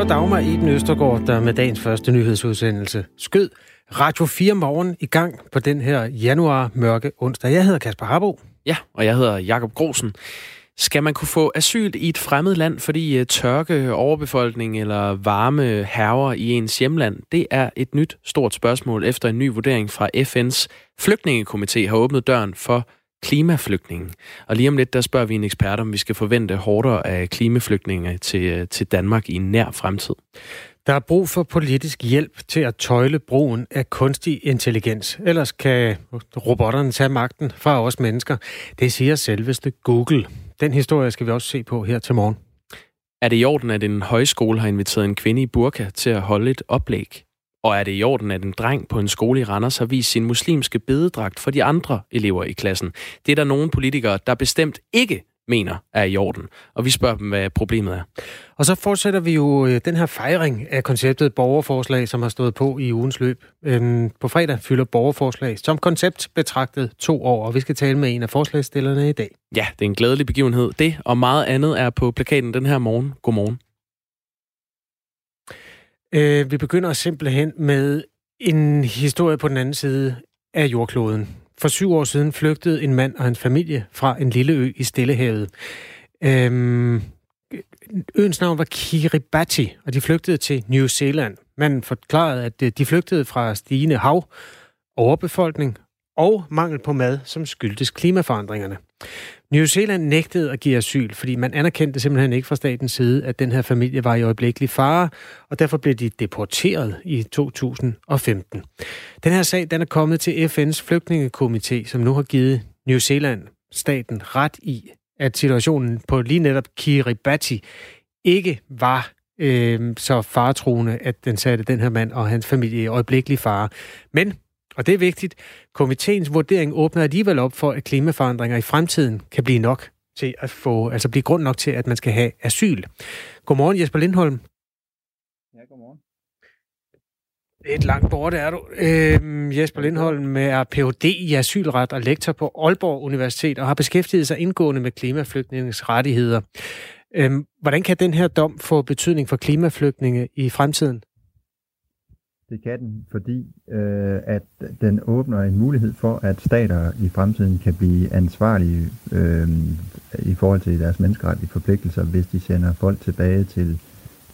var Dagmar Eben Østergaard, der med dagens første nyhedsudsendelse skød Radio 4 morgen i gang på den her januar mørke onsdag. Jeg hedder Kasper Harbo. Ja, og jeg hedder Jakob Grosen. Skal man kunne få asyl i et fremmed land, fordi øh, tørke, overbefolkning eller varme herrer i ens hjemland? Det er et nyt stort spørgsmål efter en ny vurdering fra FN's flygtningekomité har åbnet døren for klimaflygtninge. Og lige om lidt, der spørger vi en ekspert, om vi skal forvente hårdere af klimaflygtninge til, øh, til Danmark i en nær fremtid. Der er brug for politisk hjælp til at tøjle brugen af kunstig intelligens. Ellers kan robotterne tage magten fra os mennesker. Det siger selveste Google. Den historie skal vi også se på her til morgen. Er det i orden, at en højskole har inviteret en kvinde i burka til at holde et oplæg? Og er det i orden, at en dreng på en skole i Randers har vist sin muslimske bededragt for de andre elever i klassen? Det er der nogle politikere, der bestemt ikke mener er i orden. Og vi spørger dem, hvad problemet er. Og så fortsætter vi jo øh, den her fejring af konceptet borgerforslag, som har stået på i ugens løb. Øhm, på fredag fylder borgerforslag som koncept betragtet to år, og vi skal tale med en af forslagsstillerne i dag. Ja, det er en glædelig begivenhed. Det og meget andet er på plakaten den her morgen. Godmorgen. Øh, vi begynder simpelthen med en historie på den anden side af jordkloden. For syv år siden flygtede en mand og hans familie fra en lille ø i Stillehavet. Øhm, øens navn var Kiribati, og de flygtede til New Zealand. Manden forklarede, at øh, de flygtede fra stigende hav, overbefolkning og mangel på mad, som skyldtes klimaforandringerne. New Zealand nægtede at give asyl, fordi man anerkendte simpelthen ikke fra statens side, at den her familie var i øjeblikkelig fare, og derfor blev de deporteret i 2015. Den her sag den er kommet til FN's flygtningekomité, som nu har givet New Zealand staten ret i, at situationen på lige netop Kiribati ikke var øh, så faretruende, at den satte den her mand og hans familie i øjeblikkelig fare. Men og det er vigtigt. Komiteens vurdering åbner alligevel op for, at klimaforandringer i fremtiden kan blive nok til at få, altså blive grund nok til, at man skal have asyl. Godmorgen, Jesper Lindholm. Ja, godmorgen. Et langt bort er du. Øh, Jesper Lindholm er Ph.D. i asylret og lektor på Aalborg Universitet og har beskæftiget sig indgående med klimaflygtningens rettigheder. Øh, hvordan kan den her dom få betydning for klimaflygtninge i fremtiden? Det kan den, fordi øh, at den åbner en mulighed for, at stater i fremtiden kan blive ansvarlige øh, i forhold til deres menneskerettige forpligtelser, hvis de sender folk tilbage til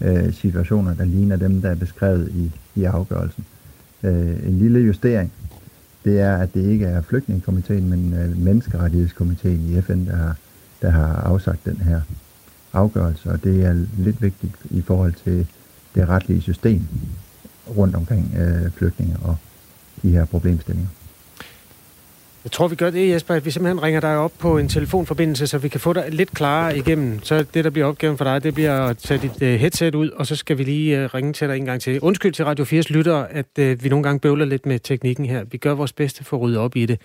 øh, situationer, der ligner dem, der er beskrevet i, i afgørelsen. Øh, en lille justering, det er, at det ikke er flygtningekomiteen, men øh, menneskerettighedskomiteen i FN, der har, der har afsagt den her afgørelse, og det er lidt vigtigt i forhold til det retlige system rundt omkring øh, flygtninge og de her problemstillinger. Jeg tror, vi gør det, Jesper, at vi simpelthen ringer dig op på en telefonforbindelse, så vi kan få dig lidt klarere igennem. Så det, der bliver opgaven for dig, det bliver at tage dit uh, headset ud, og så skal vi lige uh, ringe til dig en gang til. Undskyld til Radio 4's lyttere, at uh, vi nogle gange bøvler lidt med teknikken her. Vi gør vores bedste for at rydde op i det.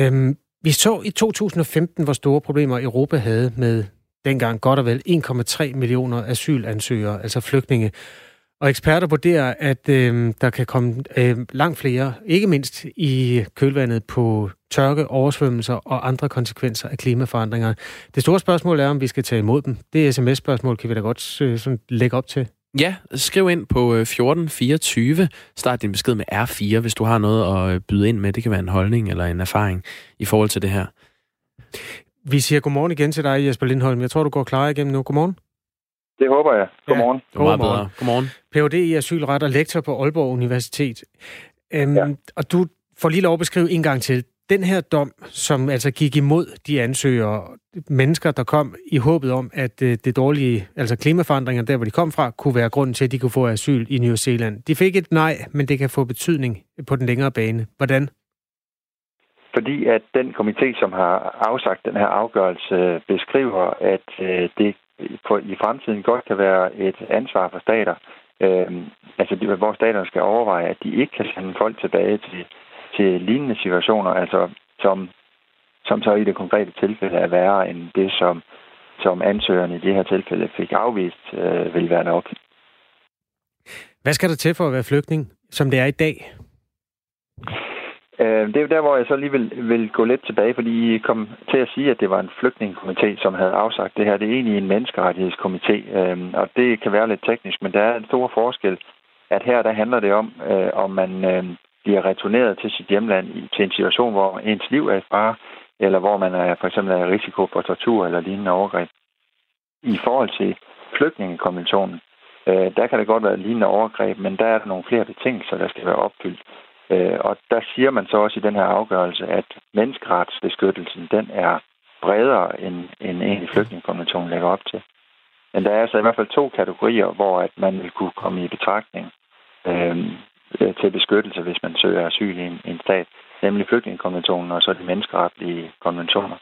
Um, vi så i 2015, hvor store problemer Europa havde med dengang godt og vel 1,3 millioner asylansøgere, altså flygtninge. Og eksperter vurderer, at øh, der kan komme øh, langt flere, ikke mindst i kølvandet på tørke, oversvømmelser og andre konsekvenser af klimaforandringer. Det store spørgsmål er, om vi skal tage imod dem. Det sms-spørgsmål kan vi da godt øh, sådan lægge op til. Ja, skriv ind på 1424. Øh, Start din besked med R4, hvis du har noget at øh, byde ind med. Det kan være en holdning eller en erfaring i forhold til det her. Vi siger godmorgen igen til dig, Jesper Lindholm. Jeg tror, du går klar igennem nu. Godmorgen. Det håber jeg. Godmorgen. Ja, godmorgen. Bedre. Godmorgen. Ph.D. i asylret og lektor på Aalborg Universitet. Øhm, ja. Og du får lige lov at beskrive en gang til. Den her dom, som altså gik imod de ansøgere, mennesker, der kom i håbet om, at øh, det dårlige, altså klimaforandringer, der hvor de kom fra, kunne være grunden til, at de kunne få asyl i New Zealand. De fik et nej, men det kan få betydning på den længere bane. Hvordan? Fordi at den komité, som har afsagt den her afgørelse, beskriver, at øh, det på, i fremtiden godt kan være et ansvar for stater, øh, altså de, hvor staterne skal overveje, at de ikke kan sende folk tilbage til, til lignende situationer, altså som, som så i det konkrete tilfælde er værre end det, som, som ansøgerne i det her tilfælde fik afvist, øh, vil være nok. Hvad skal der til for at være flygtning, som det er i dag? Øh, det er der, hvor jeg så lige vil, vil gå lidt tilbage, fordi I kom til at sige, at det var en flygtningekomité, som havde afsagt det her. Det er egentlig en menneskerettighedskomité, øh, og det kan være lidt teknisk, men der er en stor forskel, at her der handler det om, øh, om man øh, bliver returneret til sit hjemland i, til en situation, hvor ens liv er i fare, eller hvor man er for eksempel er i risiko for tortur eller lignende overgreb. I forhold til flygtningekonventionen, øh, der kan det godt være lignende overgreb, men der er der nogle flere betingelser, der skal være opfyldt. Øh, og der siger man så også i den her afgørelse, at menneskeretsbeskyttelsen, den er bredere, end, end egentlig flygtningekonventionen lægger op til. Men der er altså i hvert fald to kategorier, hvor at man vil kunne komme i betragtning øh, øh til beskyttelse, hvis man søger asyl i en, en stat, nemlig flygtningekonventionen og så de menneskeretlige konventioner.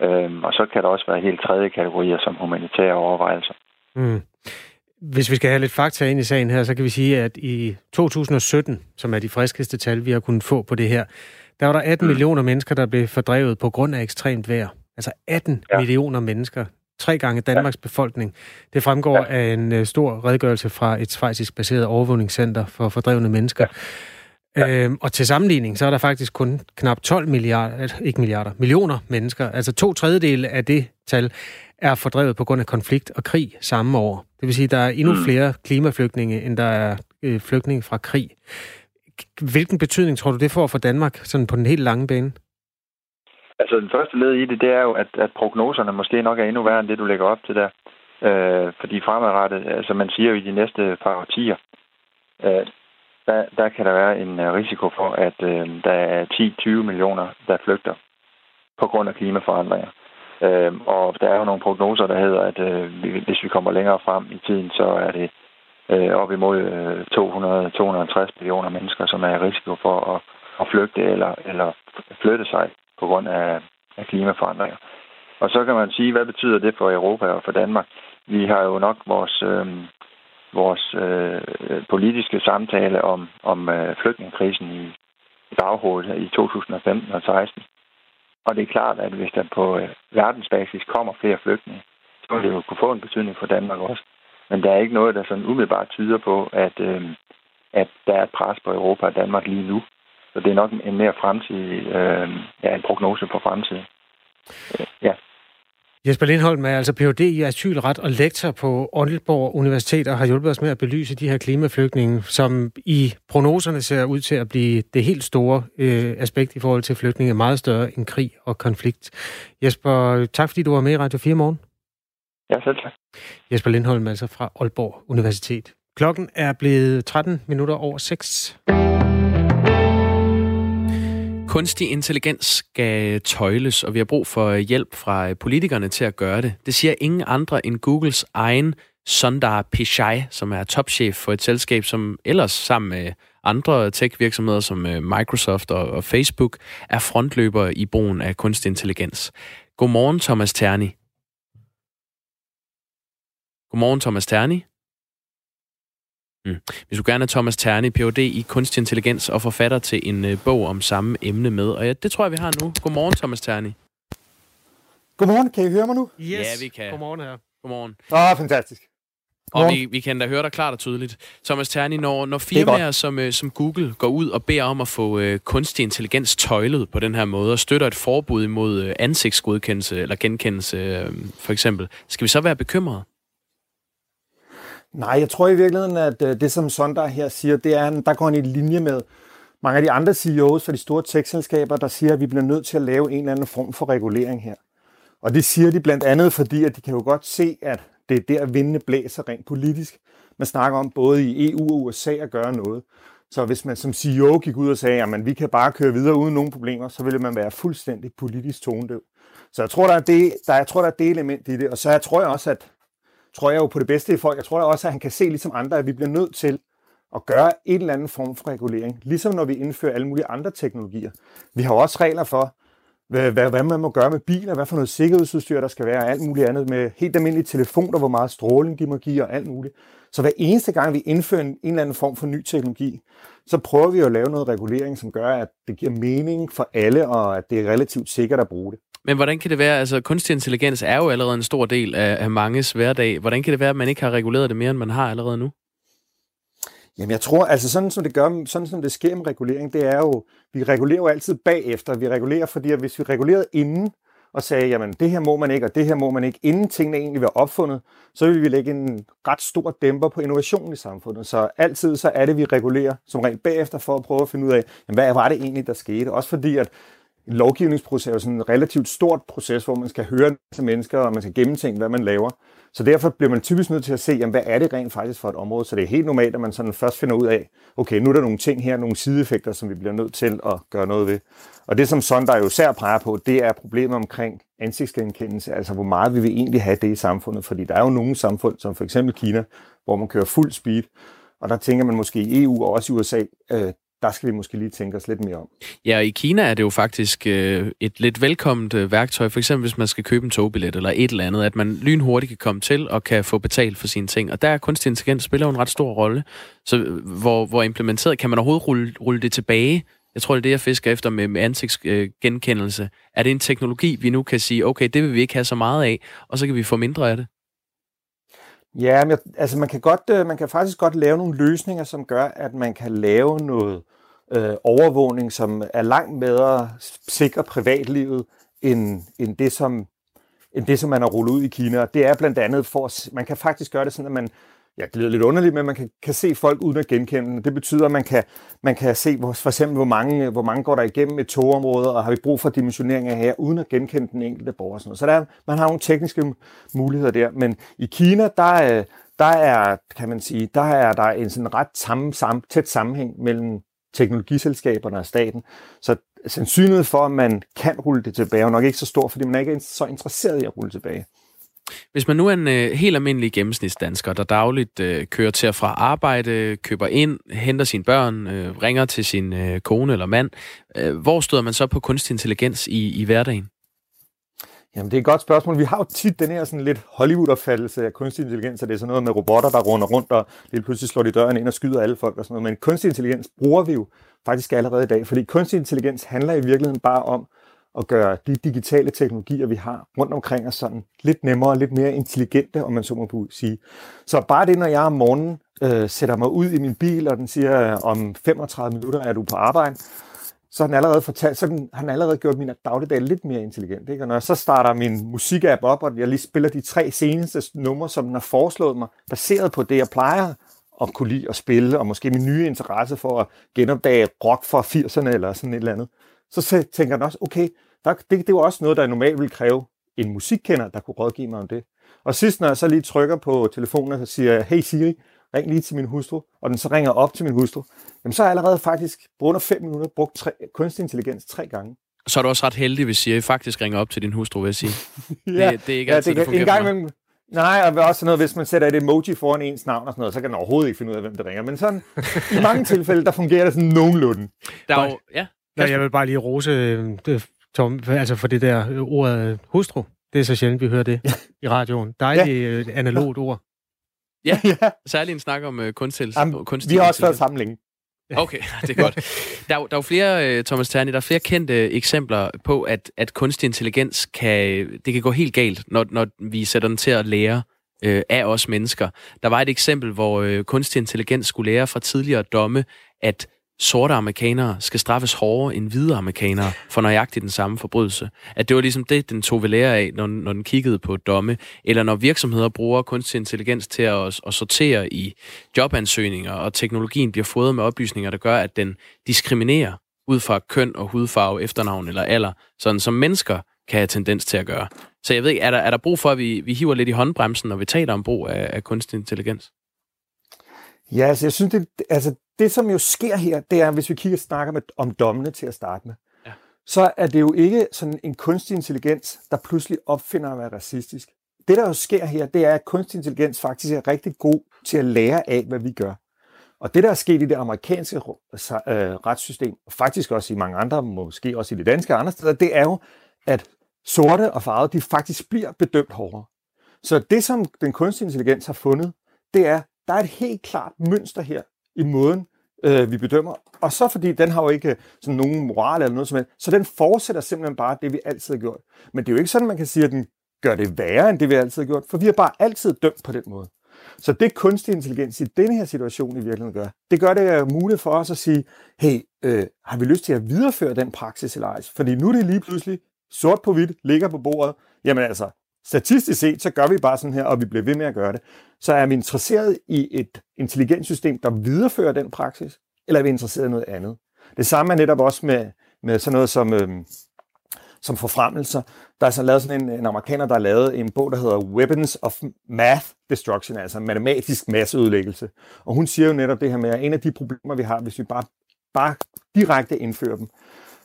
Øh, og så kan der også være helt tredje kategorier som humanitære overvejelser. Mm. Hvis vi skal have lidt fakta ind i sagen her, så kan vi sige, at i 2017, som er de friskeste tal, vi har kunnet få på det her, der var der 18 mm. millioner mennesker, der blev fordrevet på grund af ekstremt vejr. Altså 18 ja. millioner mennesker. Tre gange Danmarks ja. befolkning. Det fremgår ja. af en uh, stor redegørelse fra et svejsisk baseret overvågningscenter for fordrevne mennesker. Ja. Ja. Øhm, og til sammenligning, så er der faktisk kun knap 12 milliarder, ikke milliarder, millioner mennesker. Altså to tredjedele af det tal er fordrevet på grund af konflikt og krig samme år. Det vil sige, at der er endnu mm. flere klimaflygtninge, end der er øh, flygtninge fra krig. Hvilken betydning tror du, det får for Danmark sådan på den helt lange bane? Altså, den første led i det, det er jo, at, at prognoserne måske nok er endnu værre end det, du lægger op til der. Øh, fordi fremadrettet, altså man siger jo i de næste par årtier, øh, der, der kan der være en øh, risiko for, at øh, der er 10-20 millioner, der flygter på grund af klimaforandringer. Øh, og der er jo nogle prognoser, der hedder, at øh, hvis vi kommer længere frem i tiden, så er det øh, op imod øh, 200-250 millioner mennesker, som er i risiko for at, at flygte eller, eller flytte sig på grund af, af klimaforandringer. Og så kan man sige, hvad betyder det for Europa og for Danmark? Vi har jo nok vores, øh, vores øh, politiske samtale om, om øh, flygtningekrisen i, i baghovedet i 2015 og 2016. Og det er klart, at hvis der på øh, verdensbasis kommer flere flygtninge, så vil det jo kunne få en betydning for Danmark også. Men der er ikke noget, der sådan umiddelbart tyder på, at, øh, at der er et pres på Europa og Danmark lige nu. Så det er nok en mere fremtidig, øh, ja, en prognose for fremtiden. Øh, ja. Jesper Lindholm er altså Ph.D. i asylret og lektor på Aalborg Universitet og har hjulpet os med at belyse de her klimaflygtninge, som i prognoserne ser ud til at blive det helt store øh, aspekt i forhold til flygtninge, meget større end krig og konflikt. Jesper, tak fordi du var med i Radio 4 morgen. Ja, selv tak. Jesper Lindholm altså fra Aalborg Universitet. Klokken er blevet 13 minutter over 6. Kunstig intelligens skal tøjles, og vi har brug for hjælp fra politikerne til at gøre det. Det siger ingen andre end Googles egen Sundar Pichai, som er topchef for et selskab, som ellers sammen med andre tech-virksomheder som øh, Microsoft og Facebook er frontløber i brugen af kunstig intelligens. Godmorgen, Thomas Terni. Godmorgen, Thomas Terni. Mm. Vi skulle gerne have Thomas Terni, Ph.D. i kunstig intelligens og forfatter til en uh, bog om samme emne med. Og ja, det tror jeg, vi har nu. Godmorgen, Thomas Terni. Godmorgen, kan I høre mig nu? Yes. Ja, vi kan. Godmorgen her. Godmorgen. Åh, oh, fantastisk. Og vi, vi kan da høre dig klart og tydeligt. Thomas Terni, når, når firmaer som, uh, som Google går ud og beder om at få uh, kunstig intelligens tøjlet på den her måde, og støtter et forbud imod uh, ansigtsgodkendelse eller genkendelse uh, for eksempel, skal vi så være bekymrede? Nej, jeg tror i virkeligheden, at øh, det, som Sundar her siger, det er, at der går en i linje med mange af de andre CEOs fra de store tech-selskaber, der siger, at vi bliver nødt til at lave en eller anden form for regulering her. Og det siger de blandt andet, fordi at de kan jo godt se, at det er der, vindene blæser rent politisk. Man snakker om både i EU og USA at gøre noget. Så hvis man som CEO gik ud og sagde, at vi kan bare køre videre uden nogen problemer, så ville man være fuldstændig politisk tonedøv. Så jeg tror, der er det, der, jeg tror, der er det element i det. Og så jeg tror jeg også, at tror jeg jo på det bedste i folk. Jeg tror også, at han kan se ligesom andre, at vi bliver nødt til at gøre en eller anden form for regulering. Ligesom når vi indfører alle mulige andre teknologier. Vi har også regler for, hvad, hvad, hvad man må gøre med biler, hvad for noget sikkerhedsudstyr der skal være, og alt muligt andet med helt almindelige telefoner, hvor meget stråling de må give og alt muligt. Så hver eneste gang vi indfører en, en eller anden form for ny teknologi, så prøver vi at lave noget regulering, som gør, at det giver mening for alle, og at det er relativt sikkert at bruge det. Men hvordan kan det være, altså kunstig intelligens er jo allerede en stor del af, af manges hverdag. Hvordan kan det være, at man ikke har reguleret det mere, end man har allerede nu? Jamen jeg tror, altså sådan som det gør, sådan som det sker med regulering, det er jo, vi regulerer jo altid bagefter. Vi regulerer, fordi at hvis vi regulerede inden, og sagde, jamen det her må man ikke, og det her må man ikke, inden tingene egentlig var opfundet, så vil vi lægge en ret stor dæmper på innovationen i samfundet. Så altid så er det, vi regulerer som rent bagefter for at prøve at finde ud af, jamen, hvad var det egentlig, der skete. Også fordi, at en lovgivningsproces er sådan en relativt stort proces, hvor man skal høre til mennesker, og man skal gennemtænke, hvad man laver. Så derfor bliver man typisk nødt til at se, jamen, hvad er det rent faktisk for et område. Så det er helt normalt, at man sådan først finder ud af, okay, nu er der nogle ting her, nogle sideeffekter, som vi bliver nødt til at gøre noget ved. Og det, som Sondar jo især peger på, det er problemet omkring ansigtsgenkendelse, altså hvor meget vi vil egentlig have det i samfundet. Fordi der er jo nogle samfund, som for eksempel Kina, hvor man kører fuld speed, og der tænker man måske i EU og også i USA, øh, der skal vi måske lige tænke os lidt mere om. Ja, og i Kina er det jo faktisk øh, et lidt velkomment øh, værktøj, for eksempel hvis man skal købe en togbillet eller et eller andet, at man lynhurtigt kan komme til og kan få betalt for sine ting. Og der er kunstig intelligens spiller jo en ret stor rolle. Så øh, hvor, hvor implementeret, kan man overhovedet rulle, rulle det tilbage? Jeg tror, det er det, jeg fisker efter med, med ansigtsgenkendelse. Er det en teknologi, vi nu kan sige, okay, det vil vi ikke have så meget af, og så kan vi få mindre af det? Ja, men, altså man kan, godt, øh, man kan faktisk godt lave nogle løsninger, som gør, at man kan lave noget øh, overvågning, som er langt bedre sikre privatlivet, end, end, det, som, end det, som man har rullet ud i Kina. Det er blandt andet for, man kan faktisk gøre det sådan, at man, jeg lyder lidt underligt, men man kan, kan se folk uden at genkende. Det betyder, at man kan, man kan se hvor, for eksempel, hvor mange, hvor mange går der igennem et togområde, og har vi brug for dimensionering af her, uden at genkende den enkelte borger. Sådan noget. Så der, man har nogle tekniske muligheder der. Men i Kina, der, øh, der er, kan man sige, der er der en sådan ret sammen, sam, tæt sammenhæng mellem teknologiselskaberne og staten. Så sandsynligheden for, at man kan rulle det tilbage, er nok ikke så stor, fordi man er ikke så interesseret i at rulle tilbage. Hvis man nu er en øh, helt almindelig gennemsnitsdansker, der dagligt øh, kører til og fra arbejde, køber ind, henter sine børn, øh, ringer til sin øh, kone eller mand, øh, hvor støder man så på kunstig intelligens i, i hverdagen? Jamen, det er et godt spørgsmål. Vi har jo tit den her sådan lidt Hollywood-opfattelse af kunstig intelligens, at det er sådan noget med robotter, der runder rundt og lige pludselig slår de døren ind og skyder alle folk og sådan noget. Men kunstig intelligens bruger vi jo faktisk allerede i dag, fordi kunstig intelligens handler i virkeligheden bare om at gøre de digitale teknologier, vi har rundt omkring os sådan lidt nemmere, og lidt mere intelligente, om man så må sige. Så bare det, når jeg om morgenen øh, sætter mig ud i min bil, og den siger, øh, om 35 minutter er du på arbejde, så har den allerede fortalt, så har den allerede gjort min dagligdag lidt mere intelligent. Ikke? Og når jeg så starter min musikapp op, og jeg lige spiller de tre seneste numre, som den har foreslået mig, baseret på det, jeg plejer at kunne lide at spille, og måske min nye interesse for at genopdage rock fra 80'erne eller sådan et eller andet, så tænker den også, okay, der, det, det var også noget, der normalt ville kræve en musikkender, der kunne rådgive mig om det. Og sidst, når jeg så lige trykker på telefonen, så siger jeg, hey Siri, ring lige til min hustru, og den så ringer op til min hustru, jamen så har jeg allerede faktisk på under fem minutter brugt tre, kunstig intelligens tre gange. Så er du også ret heldig, hvis Siri faktisk ringer op til din hustru, vil jeg sige. ja, det, det er ikke ja, altid, det, det fungerer en gang imellem, Nej, og også noget, hvis man sætter et emoji foran ens navn og sådan noget, så kan den overhovedet ikke finde ud af, hvem der ringer. Men sådan, i mange tilfælde, der fungerer det sådan nogenlunde. Der er jo, ja. ja. Jeg vil bare lige rose øh, Tom, altså for det der øh, ord hustru. Det er så sjældent, vi hører det i radioen. Dejligt ja. Øh, analogt ord. Ja, ja. særligt en snak om uh, kunstig, Jamen, kunstig Vi har også været sammen længe. Okay, det er godt. Der er, der er jo flere, Thomas Terni, der er flere kendte eksempler på, at, at kunstig intelligens kan, det kan gå helt galt, når, når vi sætter den til at lære øh, af os mennesker. Der var et eksempel, hvor øh, kunstig intelligens skulle lære fra tidligere domme, at sorte amerikanere skal straffes hårdere end hvide amerikanere for nøjagtigt den samme forbrydelse. At det var ligesom det, den tog ved lære af, når, når den kiggede på domme. Eller når virksomheder bruger kunstig intelligens til at, at sortere i jobansøgninger, og teknologien bliver fodret med oplysninger, der gør, at den diskriminerer ud fra køn og hudfarve, efternavn eller alder, sådan som mennesker kan have tendens til at gøre. Så jeg ved ikke, er der, er der brug for, at vi, vi hiver lidt i håndbremsen, når vi taler om brug af, af kunstig intelligens? Ja, altså jeg synes, det, altså det som jo sker her, det er, hvis vi kigger og snakker med, om dommene til at starte med, ja. så er det jo ikke sådan en kunstig intelligens, der pludselig opfinder at være racistisk. Det, der jo sker her, det er, at kunstig intelligens faktisk er rigtig god til at lære af, hvad vi gør. Og det, der er sket i det amerikanske øh, retssystem, og faktisk også i mange andre, måske også i det danske og andre steder, det er jo, at sorte og farvede, de faktisk bliver bedømt hårdere. Så det, som den kunstige intelligens har fundet, det er, der er et helt klart mønster her i måden, øh, vi bedømmer. Og så fordi den har jo ikke øh, sådan nogen moral eller noget som helst, så den fortsætter simpelthen bare det, vi altid har gjort. Men det er jo ikke sådan, man kan sige, at den gør det værre, end det vi altid har gjort, for vi har bare altid dømt på den måde. Så det kunstig intelligens i denne her situation i virkeligheden gør, det gør det muligt for os at sige, hey, øh, har vi lyst til at videreføre den praksis eller ej? Fordi nu er det lige pludselig sort på hvidt, ligger på bordet. Jamen altså, statistisk set, så gør vi bare sådan her, og vi bliver ved med at gøre det. Så er vi interesseret i et intelligenssystem, der viderefører den praksis, eller er vi interesseret i noget andet? Det samme er netop også med, med sådan noget som, øhm, som forfremmelser. Der er så lavet sådan en, en amerikaner, der har lavet en bog, der hedder Weapons of Math Destruction, altså matematisk masseødelæggelse. Og hun siger jo netop det her med, at en af de problemer, vi har, hvis vi bare, bare direkte indfører dem,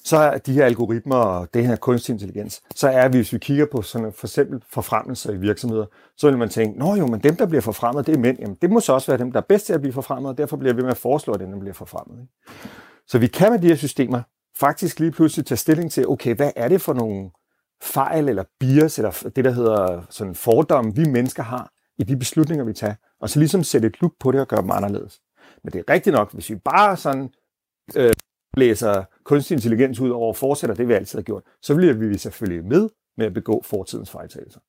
så er de her algoritmer og det her kunstig intelligens, så er vi, hvis vi kigger på sådan for eksempel forfremmelser i virksomheder, så vil man tænke, nå jo, men dem, der bliver forfremmet, det er mænd. Jamen, det må så også være dem, der er bedst til at blive forfremmet, og derfor bliver vi med at foreslå, at dem, bliver forfremmet. Ikke? Så vi kan med de her systemer faktisk lige pludselig tage stilling til, okay, hvad er det for nogle fejl eller bias, eller det, der hedder sådan fordomme, vi mennesker har i de beslutninger, vi tager, og så ligesom sætte et look på det og gøre dem anderledes. Men det er rigtigt nok, hvis vi bare sådan øh, læser kunstig intelligens ud over og fortsætter det, vi altid har gjort, så bliver vi selvfølgelig med med at begå fortidens fejltagelser.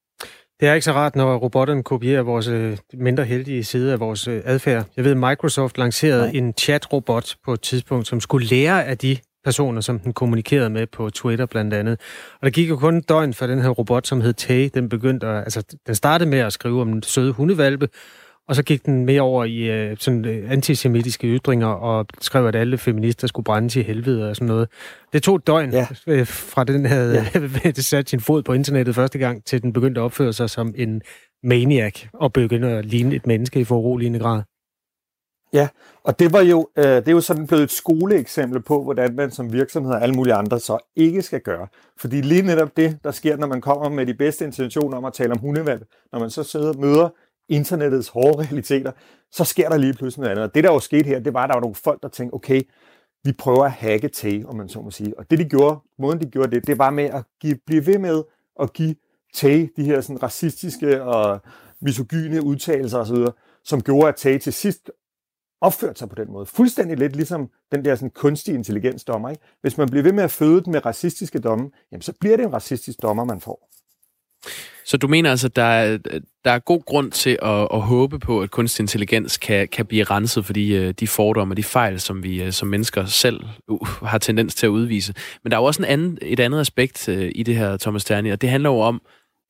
Det er ikke så rart, når robotterne kopierer vores øh, mindre heldige side af vores øh, adfærd. Jeg ved, Microsoft lancerede Nej. en chat-robot på et tidspunkt, som skulle lære af de personer, som den kommunikerede med på Twitter blandt andet. Og der gik jo kun døgn for den her robot, som hed Tay. Den begyndte at, altså, den startede med at skrive om søde hundevalpe, og så gik den mere over i øh, sådan øh, antisemitiske ytringer og skrev, at alle feminister skulle brændes i helvede og sådan noget. Det tog et døgn ja. øh, fra den havde ja. sat sin fod på internettet første gang, til den begyndte at opføre sig som en maniac og begyndte at ligne et menneske i foruroligende grad. Ja, og det var jo, øh, det er jo sådan blevet et skoleeksempel på, hvordan man som virksomhed og alle mulige andre så ikke skal gøre. Fordi lige netop det, der sker, når man kommer med de bedste intentioner om at tale om hundevalg, når man så sidder og møder internettets hårde realiteter, så sker der lige pludselig noget andet. Og det, der jo skete her, det var, at der var nogle folk, der tænkte, okay, vi prøver at hacke Tay, om man så må sige. Og det, de gjorde, måden de gjorde det, det var med at give, blive ved med at give Tay de her sådan racistiske og misogyne udtalelser osv., som gjorde, at Tay til sidst opførte sig på den måde. Fuldstændig lidt ligesom den der sådan kunstige intelligens dommer. Ikke? Hvis man bliver ved med at føde den med racistiske domme, jamen så bliver det en racistisk dommer, man får. Så du mener altså, der er, der er god grund til at, at håbe på, at kunstig intelligens kan, kan blive renset for de, øh, de fordomme og de fejl, som vi øh, som mennesker selv uh, har tendens til at udvise. Men der er jo også en anden, et andet aspekt uh, i det her, Thomas Terni, og det handler jo om,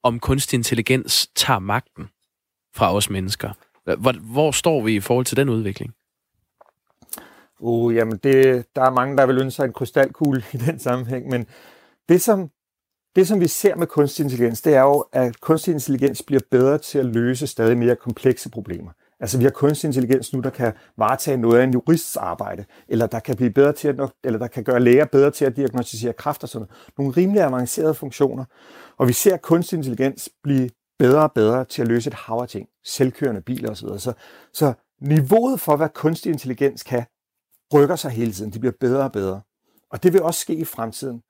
om kunstig intelligens tager magten fra os mennesker. Hvor, hvor står vi i forhold til den udvikling? Uh, jamen det, der er mange, der vil ønske sig en krystalkugle i den sammenhæng, men det som det, som vi ser med kunstig intelligens, det er jo, at kunstig intelligens bliver bedre til at løse stadig mere komplekse problemer. Altså vi har kunstig intelligens nu, der kan varetage noget af en jurists arbejde, eller der kan blive bedre til at, eller der kan gøre læger bedre til at diagnostisere kræft og sådan noget. Nogle rimelig avancerede funktioner. Og vi ser kunstig intelligens blive bedre og bedre til at løse et hav af ting. Selvkørende biler osv. Så, så niveauet for, hvad kunstig intelligens kan, rykker sig hele tiden. Det bliver bedre og bedre. Og det vil også ske i fremtiden.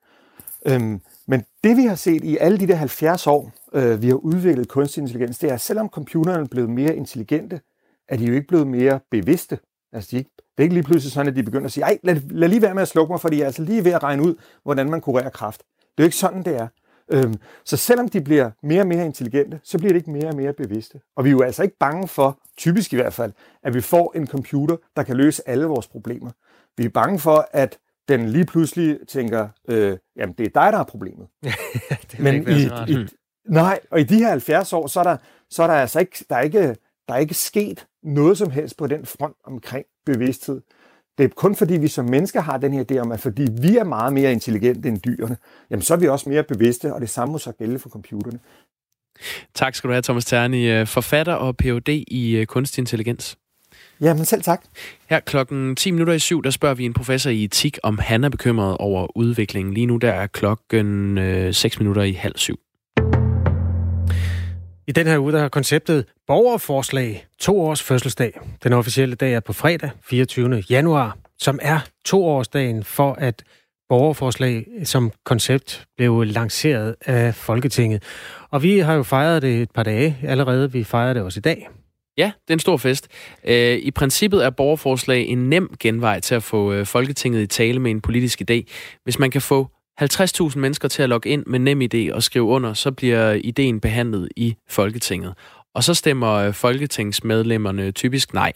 Øhm, men det vi har set i alle de der 70 år, øh, vi har udviklet kunstig intelligens, det er, at selvom computerne er blevet mere intelligente, er de jo ikke blevet mere bevidste. Altså, de ikke, det er ikke lige pludselig sådan, at de begynder at sige, ej, lad, lad lige være med at slukke mig, fordi jeg er altså lige ved at regne ud, hvordan man kurerer kraft. Det er jo ikke sådan, det er. Øhm, så selvom de bliver mere og mere intelligente, så bliver de ikke mere og mere bevidste. Og vi er jo altså ikke bange for, typisk i hvert fald, at vi får en computer, der kan løse alle vores problemer. Vi er bange for, at den lige pludselig tænker, øh, jamen det er dig, der er problemet. det Men ikke i, i, nej, og i de her 70 år, så er der, så er der altså ikke, der er ikke, der er ikke sket noget som helst på den front omkring bevidsthed. Det er kun fordi, vi som mennesker har den her idé om, at fordi vi er meget mere intelligente end dyrene, jamen så er vi også mere bevidste, og det samme må så gælde for computerne. Tak skal du have, Thomas Terni, øh, forfatter og Ph.D. i øh, kunstig intelligens. Ja, men selv tak. Her klokken 10 minutter i syv, der spørger vi en professor i etik, om han er bekymret over udviklingen. Lige nu der er klokken øh, 6 minutter i halv syv. I den her uge der har konceptet borgerforslag to års fødselsdag. Den officielle dag er på fredag, 24. januar, som er toårsdagen for, at borgerforslag som koncept blev lanceret af Folketinget. Og vi har jo fejret det et par dage allerede. Vi fejrer det også i dag. Ja, det er en stor fest. Øh, I princippet er borgerforslag en nem genvej til at få øh, Folketinget i tale med en politisk idé. Hvis man kan få 50.000 mennesker til at logge ind med nem idé og skrive under, så bliver ideen behandlet i Folketinget. og så stemmer øh, folketingsmedlemmerne typisk nej.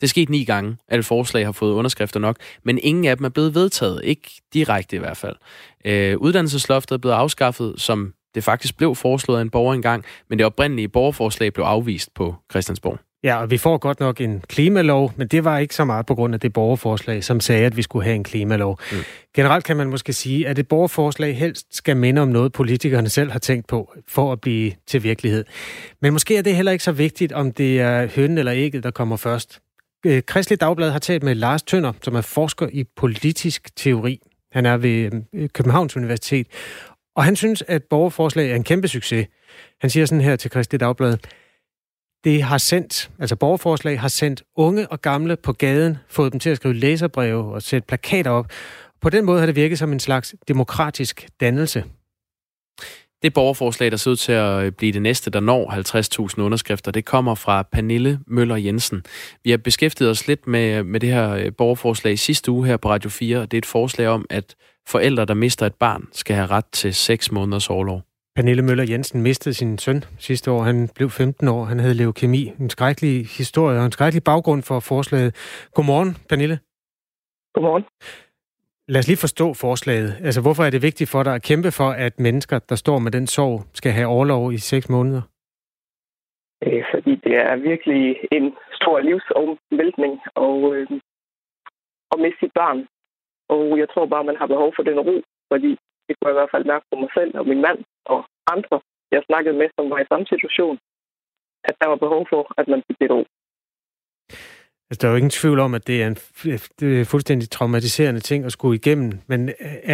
Det er sket ni gange, at forslag har fået underskrifter nok, men ingen af dem er blevet vedtaget. Ikke direkte i hvert fald. Øh, uddannelsesloftet er blevet afskaffet, som det faktisk blev foreslået af en borger engang, men det oprindelige borgerforslag blev afvist på Christiansborg. Ja, og vi får godt nok en klimalov, men det var ikke så meget på grund af det borgerforslag, som sagde, at vi skulle have en klimalov. Mm. Generelt kan man måske sige, at det borgerforslag helst skal minde om noget, politikerne selv har tænkt på, for at blive til virkelighed. Men måske er det heller ikke så vigtigt, om det er hønnen eller ægget, der kommer først. Øh, Kristelig Dagblad har talt med Lars Tønder, som er forsker i politisk teori. Han er ved øh, Københavns Universitet, og han synes, at borgerforslag er en kæmpe succes. Han siger sådan her til Kristelig Dagblad, det har sendt, altså borgerforslag har sendt unge og gamle på gaden, fået dem til at skrive læserbreve og sætte plakater op. På den måde har det virket som en slags demokratisk dannelse. Det borgerforslag, der ser ud til at blive det næste, der når 50.000 underskrifter, det kommer fra Pernille Møller Jensen. Vi har beskæftiget os lidt med, med det her øh, borgerforslag sidste uge her på Radio 4, og det er et forslag om, at forældre, der mister et barn, skal have ret til 6 måneders overlov. Pernille Møller Jensen mistede sin søn sidste år. Han blev 15 år. Han havde leukemi. En skrækkelig historie og en skrækkelig baggrund for forslaget. Godmorgen, Pernille. Godmorgen. Lad os lige forstå forslaget. Altså, hvorfor er det vigtigt for dig at kæmpe for, at mennesker, der står med den sorg, skal have overlov i seks måneder? Øh, fordi det er virkelig en stor livsomvæltning og, øh, at miste sit barn. Og jeg tror bare, man har behov for den ro, fordi det kunne jeg i hvert fald mærke på mig selv og min mand og andre, jeg snakkede med, som var i samme situation, at der var behov for, at man fik lidt ro. Altså, der er jo ingen tvivl om, at det er en det er fuldstændig traumatiserende ting at skulle igennem, men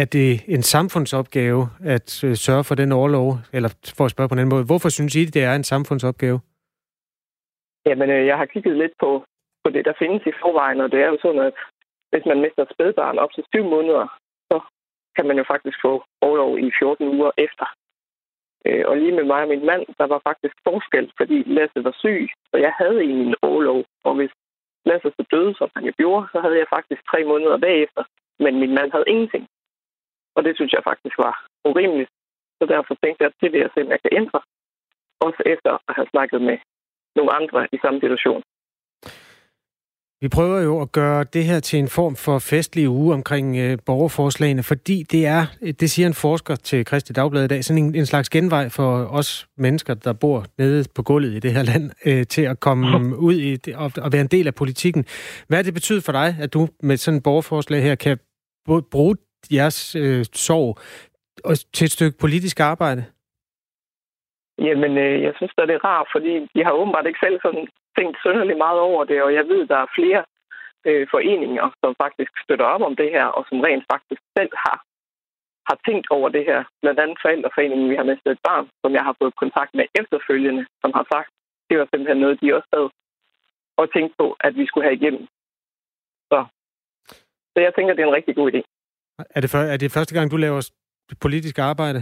er det en samfundsopgave at øh, sørge for den overlov, eller for at spørge på en anden måde, hvorfor synes I, det er en samfundsopgave? Jamen, øh, jeg har kigget lidt på, på det, der findes i forvejen, og det er jo sådan, at hvis man mister et spædbarn op til syv måneder, så kan man jo faktisk få overlov i 14 uger efter. Øh, og lige med mig og min mand, der var faktisk forskel, fordi Lasse var syg, og jeg havde egentlig en overlov. Og hvis Lasse så døde, som han jo gjorde, så havde jeg faktisk tre måneder bagefter. Men min mand havde ingenting. Og det synes jeg faktisk var urimeligt. Så derfor tænkte jeg, at det vil jeg se, om jeg kan ændre. Også efter at have snakket med nogle andre i samme situation. Vi prøver jo at gøre det her til en form for festlig uge omkring øh, borgerforslagene, fordi det er, det siger en forsker til Kristi Dagblad i dag, sådan en, en slags genvej for os mennesker, der bor nede på gulvet i det her land, øh, til at komme ud i det, og, og være en del af politikken. Hvad er det betyder for dig, at du med sådan et borgerforslag her kan bruge jeres øh, sorg til et stykke politisk arbejde? Jamen, øh, jeg synes, at det er rart, fordi de har åbenbart ikke selv sådan tænkt sønderlig meget over det, og jeg ved, der er flere øh, foreninger, som faktisk støtter op om det her, og som rent faktisk selv har, har tænkt over det her. Blandt andet forældreforeningen, vi har mistet et barn, som jeg har fået kontakt med efterfølgende, som har sagt, det var simpelthen noget, de også havde og tænkt på, at vi skulle have igennem. Så, så jeg tænker, det er en rigtig god idé. Er det, for, er det første gang, du laver politisk arbejde?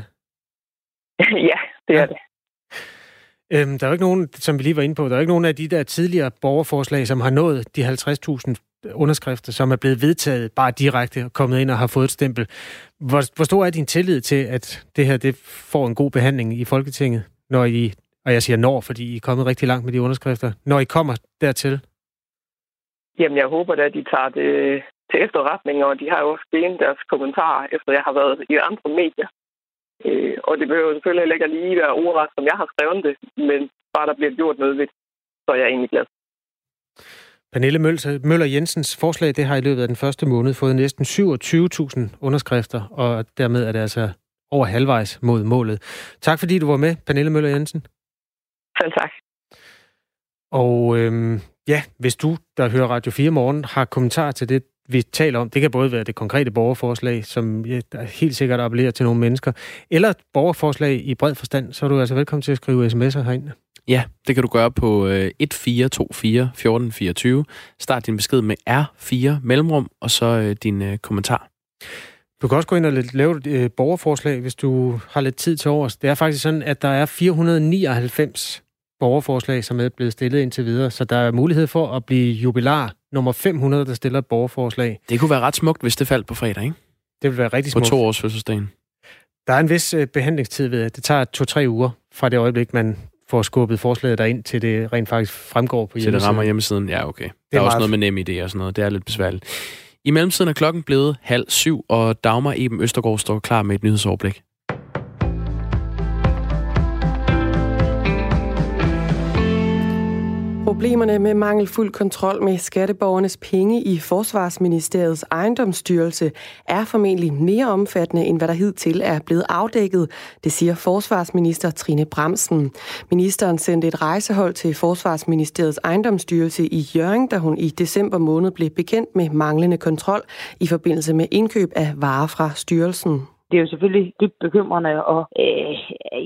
ja, det er ja. det. Øhm, der er jo ikke nogen, som vi lige var inde på, der er jo ikke nogen af de der tidligere borgerforslag, som har nået de 50.000 underskrifter, som er blevet vedtaget bare direkte og kommet ind og har fået et stempel. Hvor, hvor stor er din tillid til, at det her det får en god behandling i Folketinget, når I, og jeg siger når, fordi I er kommet rigtig langt med de underskrifter, når I kommer dertil? Jamen, jeg håber at de tager det til efterretning, og de har jo også givet deres kommentarer, efter jeg har været i andre medier. Øh, og det behøver selvfølgelig heller ikke lige være ordret, som jeg har skrevet det, men bare der bliver gjort noget ved så er jeg egentlig glad. Pernille Møller Jensens forslag, det har i løbet af den første måned fået næsten 27.000 underskrifter, og dermed er det altså over halvvejs mod målet. Tak fordi du var med, Pernille Møller Jensen. Selv tak. Og øhm, ja, hvis du, der hører Radio 4 morgen, har kommentarer til det, vi taler om. Det kan både være det konkrete borgerforslag, som ja, helt sikkert appellerer til nogle mennesker, eller et borgerforslag i bred forstand, så er du altså velkommen til at skrive sms'er herind. Ja, det kan du gøre på 1424 øh, 1424. Start din besked med R4 mellemrum, og så øh, din øh, kommentar. Du kan også gå ind og lave et øh, borgerforslag, hvis du har lidt tid til overs. Det er faktisk sådan, at der er 499 borgerforslag, som er blevet stillet indtil videre, så der er mulighed for at blive jubilar nummer 500, der stiller et borgerforslag. Det kunne være ret smukt, hvis det faldt på fredag, ikke? Det vil være rigtig smukt. På to års fødselsdagen. Der er en vis øh, behandlingstid ved det. Det tager to-tre uger fra det øjeblik, man får skubbet forslaget derind, til det rent faktisk fremgår på hjemmesiden. Til det rammer hjemmesiden, ja okay. Der er, er også noget med nem idé og sådan noget. Det er lidt besværligt. I mellemtiden er klokken blevet halv syv, og Dagmar Eben Østergaard står klar med et nyhedsoverblik. Problemerne med mangelfuld kontrol med skatteborgernes penge i Forsvarsministeriets ejendomsstyrelse er formentlig mere omfattende, end hvad der hidtil er blevet afdækket, det siger Forsvarsminister Trine Bremsen. Ministeren sendte et rejsehold til Forsvarsministeriets ejendomsstyrelse i Jørgen, da hun i december måned blev bekendt med manglende kontrol i forbindelse med indkøb af varer fra styrelsen. Det er jo selvfølgelig dybt bekymrende, og øh,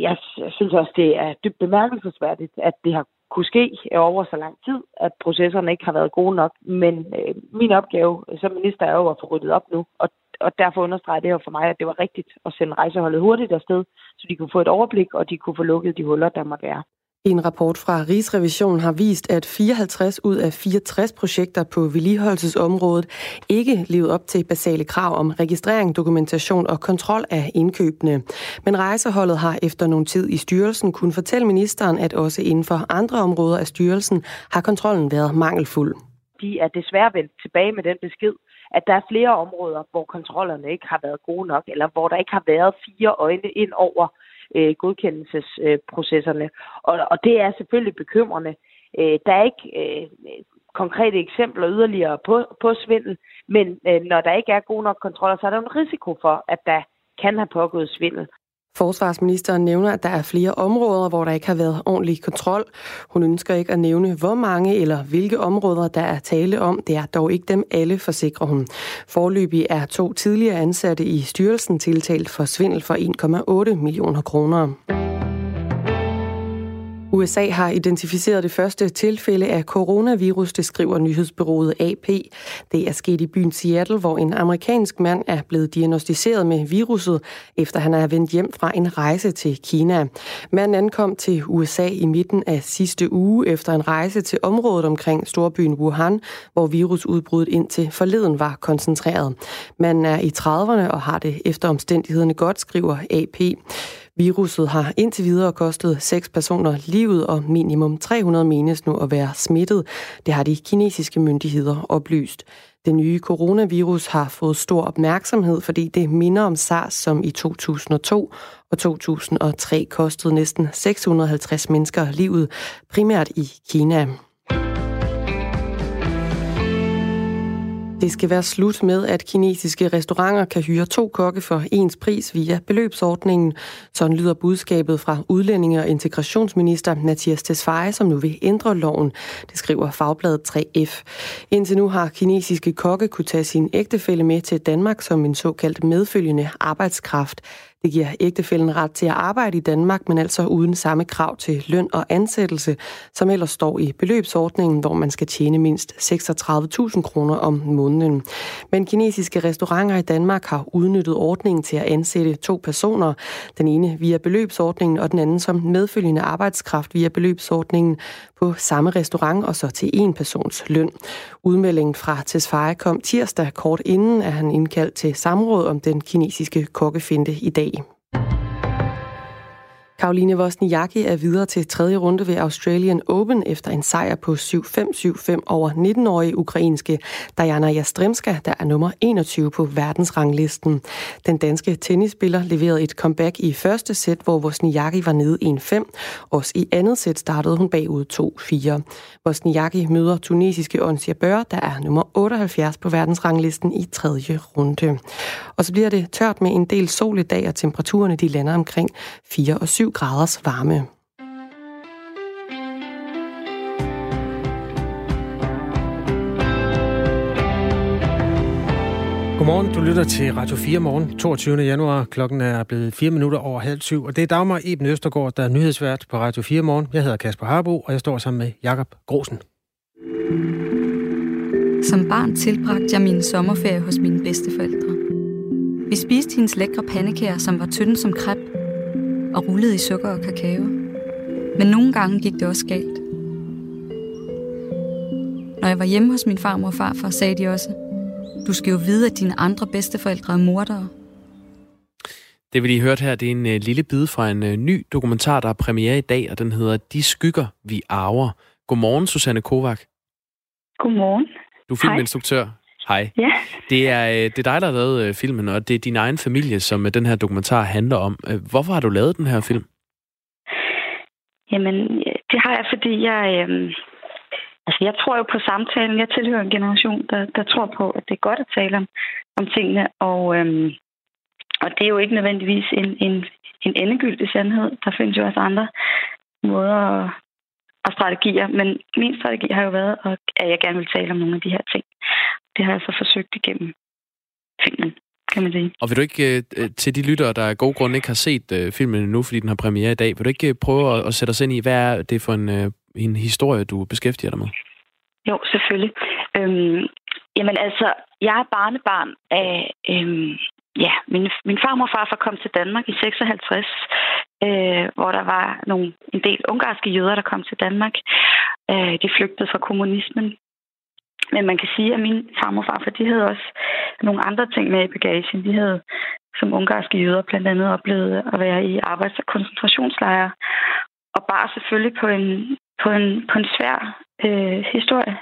jeg synes også, det er dybt bemærkelsesværdigt, at det har kunne ske over så lang tid, at processerne ikke har været gode nok. Men øh, min opgave som minister er jo at få ryddet op nu, og, og derfor understreger det her for mig, at det var rigtigt at sende rejseholdet hurtigt afsted, så de kunne få et overblik, og de kunne få lukket de huller, der måtte være. En rapport fra Rigsrevisionen har vist, at 54 ud af 64 projekter på vedligeholdelsesområdet ikke levede op til basale krav om registrering, dokumentation og kontrol af indkøbene. Men rejseholdet har efter nogen tid i styrelsen kun fortælle ministeren, at også inden for andre områder af styrelsen har kontrollen været mangelfuld. De er desværre vendt tilbage med den besked, at der er flere områder, hvor kontrollerne ikke har været gode nok, eller hvor der ikke har været fire øjne ind over øh, godkendelsesprocesserne. Og, og det er selvfølgelig bekymrende. Øh, der er ikke øh, konkrete eksempler yderligere på, på svindel, men øh, når der ikke er gode nok kontroller, så er der en risiko for, at der kan have pågået svindel. Forsvarsministeren nævner, at der er flere områder, hvor der ikke har været ordentlig kontrol. Hun ønsker ikke at nævne, hvor mange eller hvilke områder, der er tale om. Det er dog ikke dem alle, forsikrer hun. Forløbig er to tidligere ansatte i styrelsen tiltalt for svindel for 1,8 millioner kroner. USA har identificeret det første tilfælde af coronavirus, det skriver nyhedsbyrået AP. Det er sket i byen Seattle, hvor en amerikansk mand er blevet diagnostiseret med viruset, efter han er vendt hjem fra en rejse til Kina. Manden ankom til USA i midten af sidste uge efter en rejse til området omkring storbyen Wuhan, hvor virusudbruddet indtil forleden var koncentreret. Manden er i 30'erne og har det efter omstændighederne godt, skriver AP. Viruset har indtil videre kostet seks personer livet, og minimum 300 menes nu at være smittet. Det har de kinesiske myndigheder oplyst. Det nye coronavirus har fået stor opmærksomhed, fordi det minder om SARS, som i 2002 og 2003 kostede næsten 650 mennesker livet, primært i Kina. Det skal være slut med, at kinesiske restauranter kan hyre to kokke for ens pris via beløbsordningen. Sådan lyder budskabet fra udlændinge- og integrationsminister Mathias Tesfaye, som nu vil ændre loven. Det skriver Fagbladet 3F. Indtil nu har kinesiske kokke kunne tage sin ægtefælle med til Danmark som en såkaldt medfølgende arbejdskraft. Det giver ægtefælden ret til at arbejde i Danmark, men altså uden samme krav til løn og ansættelse, som ellers står i beløbsordningen, hvor man skal tjene mindst 36.000 kroner om måneden. Men kinesiske restauranter i Danmark har udnyttet ordningen til at ansætte to personer. Den ene via beløbsordningen, og den anden som medfølgende arbejdskraft via beløbsordningen på samme restaurant og så til en persons løn. Udmeldingen fra Tesfaye kom tirsdag kort inden, at han indkaldt til samråd om den kinesiske kokkefinte i dag. Karoline Wozniacki er videre til tredje runde ved Australian Open efter en sejr på 7-5-7-5 over 19-årige ukrainske Diana Jastremska, der er nummer 21 på verdensranglisten. Den danske tennisspiller leverede et comeback i første sæt, hvor Wozniacki var nede 1-5. Også i andet sæt startede hun bagud 2-4. Wozniacki møder tunesiske Ons Jabeur, der er nummer 78 på verdensranglisten i tredje runde. Og så bliver det tørt med en del sol i dag, og temperaturerne de lander omkring 4 og 7 graders varme. Godmorgen, du lytter til Radio 4 morgen, 22. januar. Klokken er blevet 4 minutter over halv syv, og det er Dagmar Eben Østergaard, der er nyhedsvært på Radio 4 morgen. Jeg hedder Kasper Harbo, og jeg står sammen med Jakob Grosen. Som barn tilbragte jeg min sommerferie hos mine bedsteforældre. Vi spiste hendes lækre pandekager, som var tynde som krep, og rullede i sukker og kakao. Men nogle gange gik det også galt. Når jeg var hjemme hos min farmor og farfar, sagde de også, du skal jo vide, at dine andre bedsteforældre er mordere. Det vi lige hørt her, det er en uh, lille bid fra en uh, ny dokumentar, der er premiere i dag, og den hedder De skygger, vi arver. Godmorgen, Susanne Kovac. Godmorgen. Du er filminstruktør. Hej. Ja. Det er, uh, det er dig, der har lavet uh, filmen, og det er din egen familie, som uh, den her dokumentar handler om. Hvorfor har du lavet den her film? Jamen, det har jeg, fordi jeg... Øh, altså, jeg tror jo på samtalen. Jeg tilhører en generation, der, der tror på, at det er godt at tale om, om tingene, og... Øh, og det er jo ikke nødvendigvis en, en, en endegyldig sandhed. Der findes jo også andre måder og strategier. Men min strategi har jo været, at jeg gerne vil tale om nogle af de her ting. Det har jeg så forsøgt igennem filmen, kan man sige. Og vil du ikke, øh, til de lyttere, der af god grund ikke har set øh, filmen endnu, fordi den har premiere i dag, vil du ikke prøve at, sætte os ind i, hvad er det for en, øh, en historie, du beskæftiger dig med? Jo, selvfølgelig. Øhm, jamen altså, jeg er barnebarn af øhm, ja, min, min farmor og farfar kom til Danmark i 56, øh, hvor der var nogle, en del ungarske jøder, der kom til Danmark. Øh, de flygtede fra kommunismen. Men man kan sige, at min farmor og farfar, de havde også nogle andre ting med i bagagen. De havde som ungarske jøder blandt andet oplevet at være i arbejds- og koncentrationslejre, og bare selvfølgelig på en, på en, på en svær øh, historie.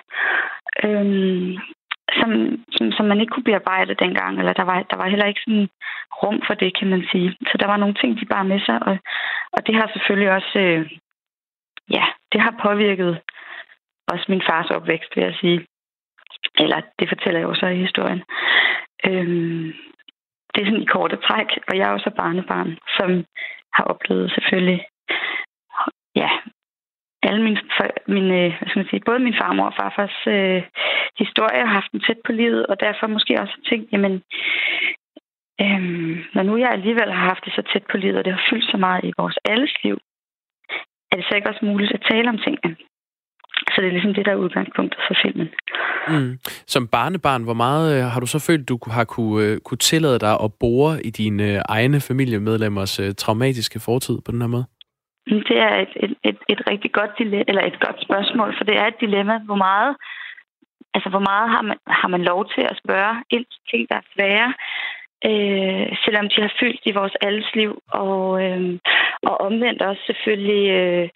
Øhm, som, som, som man ikke kunne bearbejde dengang, eller der var, der var heller ikke sådan rum for det, kan man sige. Så der var nogle ting, de bare med sig, og, og det har selvfølgelig også, øh, ja, det har påvirket også min fars opvækst, vil jeg sige. Eller det fortæller jeg også i historien. Øhm, det er sådan i korte træk, og jeg er også barnebarn, som har oplevet selvfølgelig ja, alle mine, mine øh, hvad skal man sige, både min farmor og farfars øh, historie har haft dem tæt på livet, og derfor måske også tænkt, jamen, øhm, når nu jeg alligevel har haft det så tæt på livet, og det har fyldt så meget i vores alles liv, er det så ikke også muligt at tale om tingene? Så det er ligesom det, der er udgangspunktet for filmen. Mm. Som barnebarn, hvor meget øh, har du så følt, du har kunne, øh, kunne tillade dig at bore i dine øh, egne familiemedlemmers traumatiske fortid på den her måde? Det er et, et, et, et rigtig godt dilemma, eller et godt spørgsmål, for det er et dilemma, hvor meget, altså hvor meget har man, har man lov til at spørge ind til ting, der er svære, øh, selvom de har fyldt i vores alles liv, og, øh, og omvendt også selvfølgelig, øh,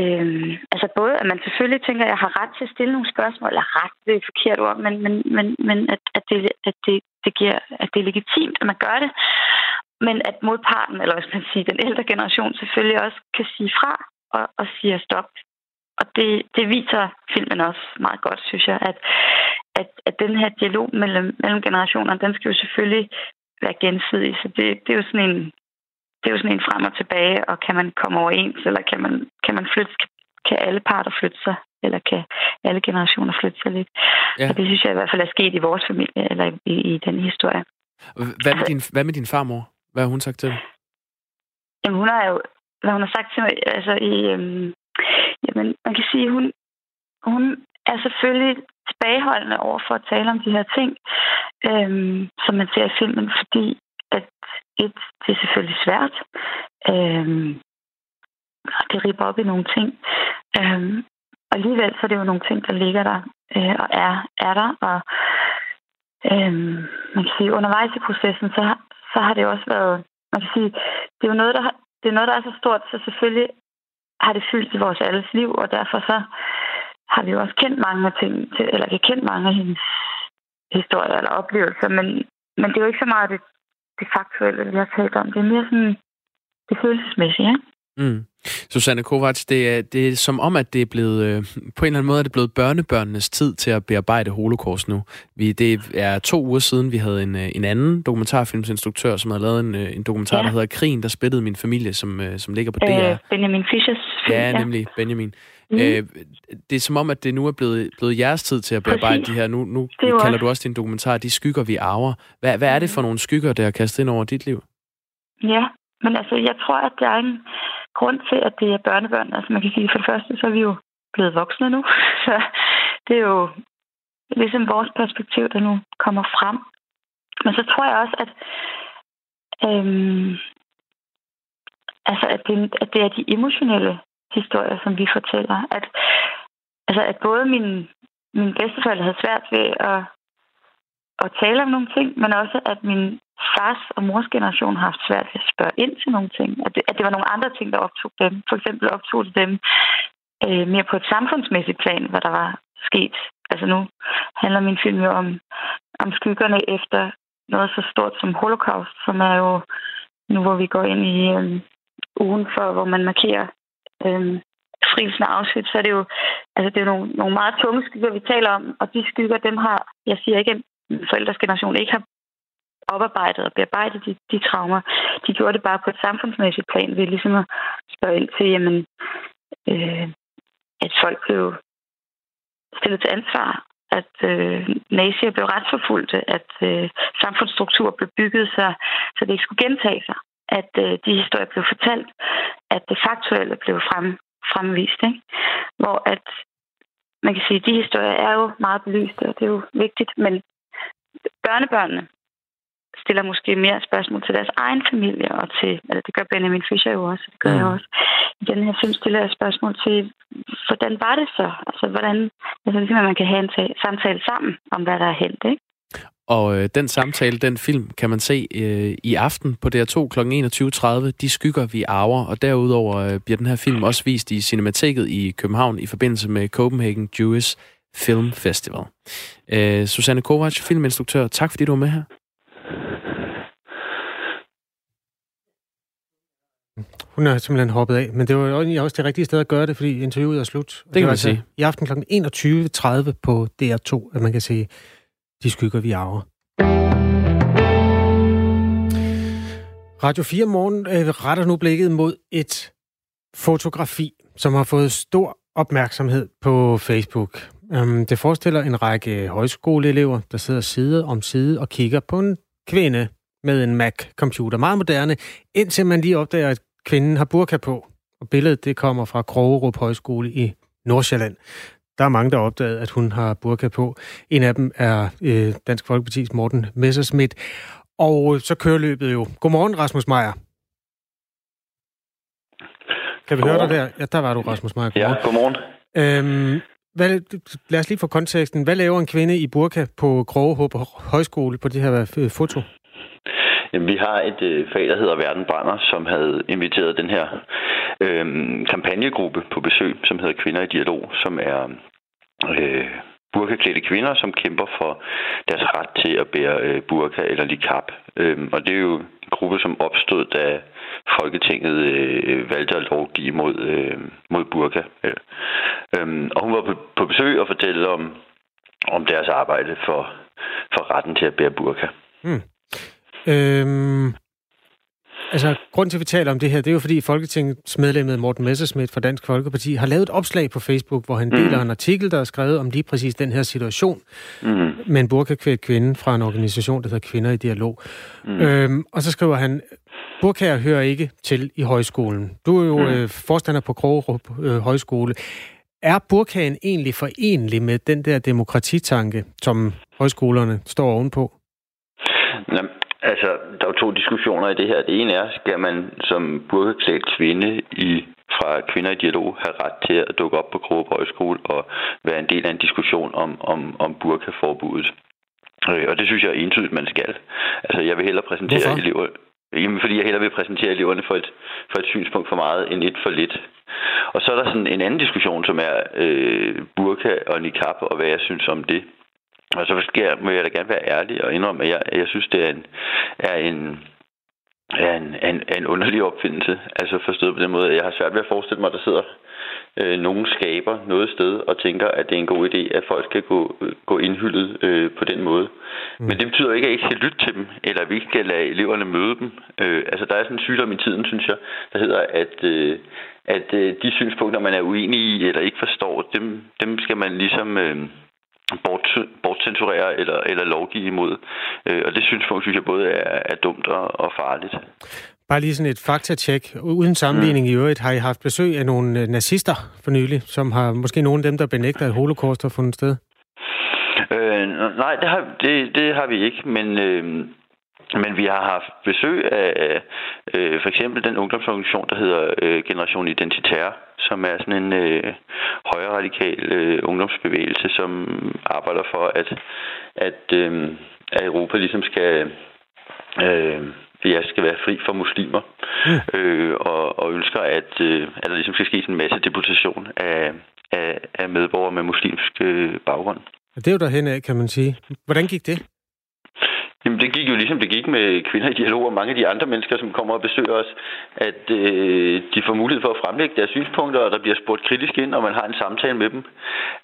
øh, altså både at man selvfølgelig tænker, at jeg har ret til at stille nogle spørgsmål, eller ret, det er et forkert ord, men, men, men, men at, at, det, at, det, det giver, at det er legitimt, at man gør det, men at modparten, eller hvis man siger den ældre generation selvfølgelig også kan sige fra og, og sige stop. Og det, det viser filmen også meget godt, synes jeg, at, at, at den her dialog mellem, mellem generationerne, den skal jo selvfølgelig være gensidig. Så det, det er jo sådan en det er jo sådan en frem og tilbage, og kan man komme overens, eller kan man, kan man flytte, kan alle parter flytte sig, eller kan alle generationer flytte sig lidt. Ja. Og det synes jeg i hvert fald er sket i vores familie, eller i, i, den historie. Hvad med, din, hvad med din farmor? Hvad har hun sagt til dig? Jamen, hun har jo, hvad hun har sagt til mig, altså i, øhm, jamen, man kan sige, hun, hun er selvfølgelig tilbageholdende over for at tale om de her ting, øhm, som man ser i filmen, fordi et, det er selvfølgelig svært. Øhm, det ripper op i nogle ting. Øhm, og alligevel så er det jo nogle ting, der ligger der øh, og er, er der. Og øhm, man kan sige, undervejs i processen, så, så har det jo også været, man kan sige, det er jo noget, der, har, det er noget, der er så stort, så selvfølgelig har det fyldt i vores alles liv, og derfor så har vi jo også kendt mange af ting, eller vi kendt mange af hendes historier eller oplevelser, men, men det er jo ikke så meget det, det faktuelle, vi har talt om. Det er mere sådan det følelsesmæssige, ja? Mm. Susanne Kovacs, det er, det er som om, at det er blevet, øh, på en eller anden måde er det blevet børnebørnenes tid til at bearbejde holocaust nu. Vi, det er to uger siden, vi havde en, øh, en anden dokumentarfilmsinstruktør, som havde lavet en, øh, en dokumentar, ja. der hedder Krigen, der splittede min familie, som, som ligger på DR. Øh, Benjamin Fischers ja, nemlig Benjamin. Mm. Øh, det er som om, at det nu er blevet, blevet jeres tid til at bearbejde Præcis. de her. Nu, nu kalder også. du også din dokumentar, De skygger, vi arver. Hvad, hvad er det for nogle skygger, der er kastet ind over dit liv? Ja, men altså, jeg tror, at der er en grund til, at det er børnebørn. Altså man kan sige, for det første, så er vi jo blevet voksne nu. Så det er jo ligesom vores perspektiv, der nu kommer frem. Men så tror jeg også, at, øhm, altså, at, det, at det er de emotionelle historier, som vi fortæller. At, altså, at både min, min bedsteforældre havde svært ved at, at tale om nogle ting, men også at min fars og mors generation har haft svært ved at spørge ind til nogle ting. At det, at det var nogle andre ting, der optog dem. For eksempel optog det dem øh, mere på et samfundsmæssigt plan, hvad der var sket. Altså nu handler min film jo om, om skyggerne efter noget så stort som Holocaust, som er jo nu, hvor vi går ind i øh, ugen for, hvor man markerer øh, frielsen af Auschwitz, så er det jo, altså det er nogle, nogle meget tunge skygger, vi taler om, og de skygger, dem har, jeg siger ikke, at forældres generation ikke har oparbejdet og bearbejdet de, de traumer. De gjorde det bare på et samfundsmæssigt plan ved ligesom at spørge ind til, jamen, øh, at folk blev stillet til ansvar, at øh, nazier blev retsforfulgte, at øh, samfundsstrukturer blev bygget, så, så det ikke skulle gentage sig, at øh, de historier blev fortalt, at det faktuelle blev frem, fremvist. Ikke? Hvor at man kan sige, at de historier er jo meget belyste, og det er jo vigtigt, men børnebørnene stiller måske mere spørgsmål til deres egen familie, og til, altså det gør Benjamin Fischer jo også, det gør mm. jeg også. I den her film stiller jeg spørgsmål til, hvordan var det så? Altså, hvordan, altså ligesom, at man kan have en samtale sammen om, hvad der er hent, ikke? Og øh, den samtale, den film, kan man se øh, i aften på DR2 kl. 21.30. De skygger, vi arver. Og derudover øh, bliver den her film også vist i Cinemateket i København i forbindelse med Copenhagen Jewish Film Festival. Øh, Susanne Kovac, filminstruktør, tak fordi du var med her. Hun er simpelthen hoppet af, men det var jo også det rigtige sted at gøre det, fordi interviewet er slut. Det, kan man altså sige. I aften kl. 21.30 på DR2, at man kan se de skygger, vi arver. Radio 4 Morgen øh, retter nu blikket mod et fotografi, som har fået stor opmærksomhed på Facebook. Øhm, det forestiller en række højskoleelever, der sidder side om side og kigger på en kvinde med en Mac-computer. Meget moderne, indtil man lige opdager, at kvinden har burka på. Og billedet det kommer fra Krogerup Højskole i Nordsjælland. Der er mange, der har opdaget, at hun har burka på. En af dem er øh, Dansk Folkeparti's Morten Messerschmidt. Og så kører løbet jo. Godmorgen, Rasmus Meier. Kan vi godmorgen. høre dig der? Ja, der var du, Rasmus Meier. Godmorgen. Ja, godmorgen. Øhm, hvad, lad os lige få konteksten. Hvad laver en kvinde i burka på Krogerup Højskole på det her øh, foto? Jamen, vi har et øh, fag, der hedder Verden Brænder, som havde inviteret den her øh, kampagnegruppe på besøg, som hedder Kvinder i Dialog, som er øh, burkaklædte kvinder, som kæmper for deres ret til at bære øh, burka eller likab. Øh, og det er jo en gruppe, som opstod, da Folketinget øh, valgte at lovgive mod, øh, mod burka. Øh, øh, og hun var på, på besøg og fortalte om, om deres arbejde for, for retten til at bære burka. Mm. Øhm, altså, grund til, at vi taler om det her, det er jo fordi Folketingets medlem Morten Messersmith fra Dansk Folkeparti har lavet et opslag på Facebook, hvor han mm. deler en artikel, der er skrevet om lige præcis den her situation mm. med en burkakvædt kvinde fra en organisation, der hedder Kvinder i Dialog. Mm. Øhm, og så skriver han, burkager hører ikke til i højskolen. Du er jo mm. øh, forstander på Krogerup øh, Højskole. Er burkagen egentlig forenlig med den der demokratitanke, som højskolerne står ovenpå? Jamen, Altså, der er jo to diskussioner i det her. Det ene er, skal man som burkeklædt kvinde i fra Kvinder i Dialog have ret til at dukke op på Krogerup Højskole og være en del af en diskussion om, om, om burkaforbuddet. Øh, og det synes jeg er entydigt, man skal. Altså, jeg vil hellere præsentere Hvorfor? elever... Jamen, fordi jeg hellere vil præsentere eleverne for et, for et synspunkt for meget end et for lidt. Og så er der sådan en anden diskussion, som er øh, burka og niqab, og hvad jeg synes om det. Og så jeg, må jeg da gerne være ærlig og indrømme, at jeg, jeg synes, det er en, er en, er en, en, en underlig opfindelse. Altså forstået på den måde, at jeg har svært ved at forestille mig, at der sidder øh, nogen skaber noget sted og tænker, at det er en god idé, at folk skal gå, gå indhyldet øh, på den måde. Mm. Men det betyder ikke, at jeg ikke skal lytte til dem, eller at vi ikke skal lade eleverne møde dem. Øh, altså der er sådan en sygdom i tiden, synes jeg, der hedder, at, øh, at øh, de synspunkter, man er uenig i eller ikke forstår, dem, dem skal man ligesom... Øh, bort, bortcensurere eller, eller lovgive imod. Øh, og det synspunkt synes jeg både er, er dumt og, og farligt. Bare lige sådan et faktatjek. Uden sammenligning mm. i øvrigt, har I haft besøg af nogle øh, nazister for nylig, som har måske nogle af dem, der benægter, at holocaust har fundet sted? Øh, nej, det har, det, det har vi ikke, men... Øh, men vi har haft besøg af øh, for eksempel den ungdomsorganisation, der hedder øh, Generation Identitær, som er sådan en øh, højre radikal øh, ungdomsbevægelse, som arbejder for, at, at, øh, at Europa ligesom skal... Øh, jeg skal være fri for muslimer, mm. øh, og, og ønsker, at, øh, at der ligesom skal ske en masse deportation af, af, af medborgere med muslimsk øh, baggrund. Det er jo derhen af, kan man sige. Hvordan gik det? Jamen, det gik jo ligesom det gik med kvinder i dialog og mange af de andre mennesker, som kommer og besøger os, at øh, de får mulighed for at fremlægge deres synspunkter, og der bliver spurgt kritisk ind, og man har en samtale med dem.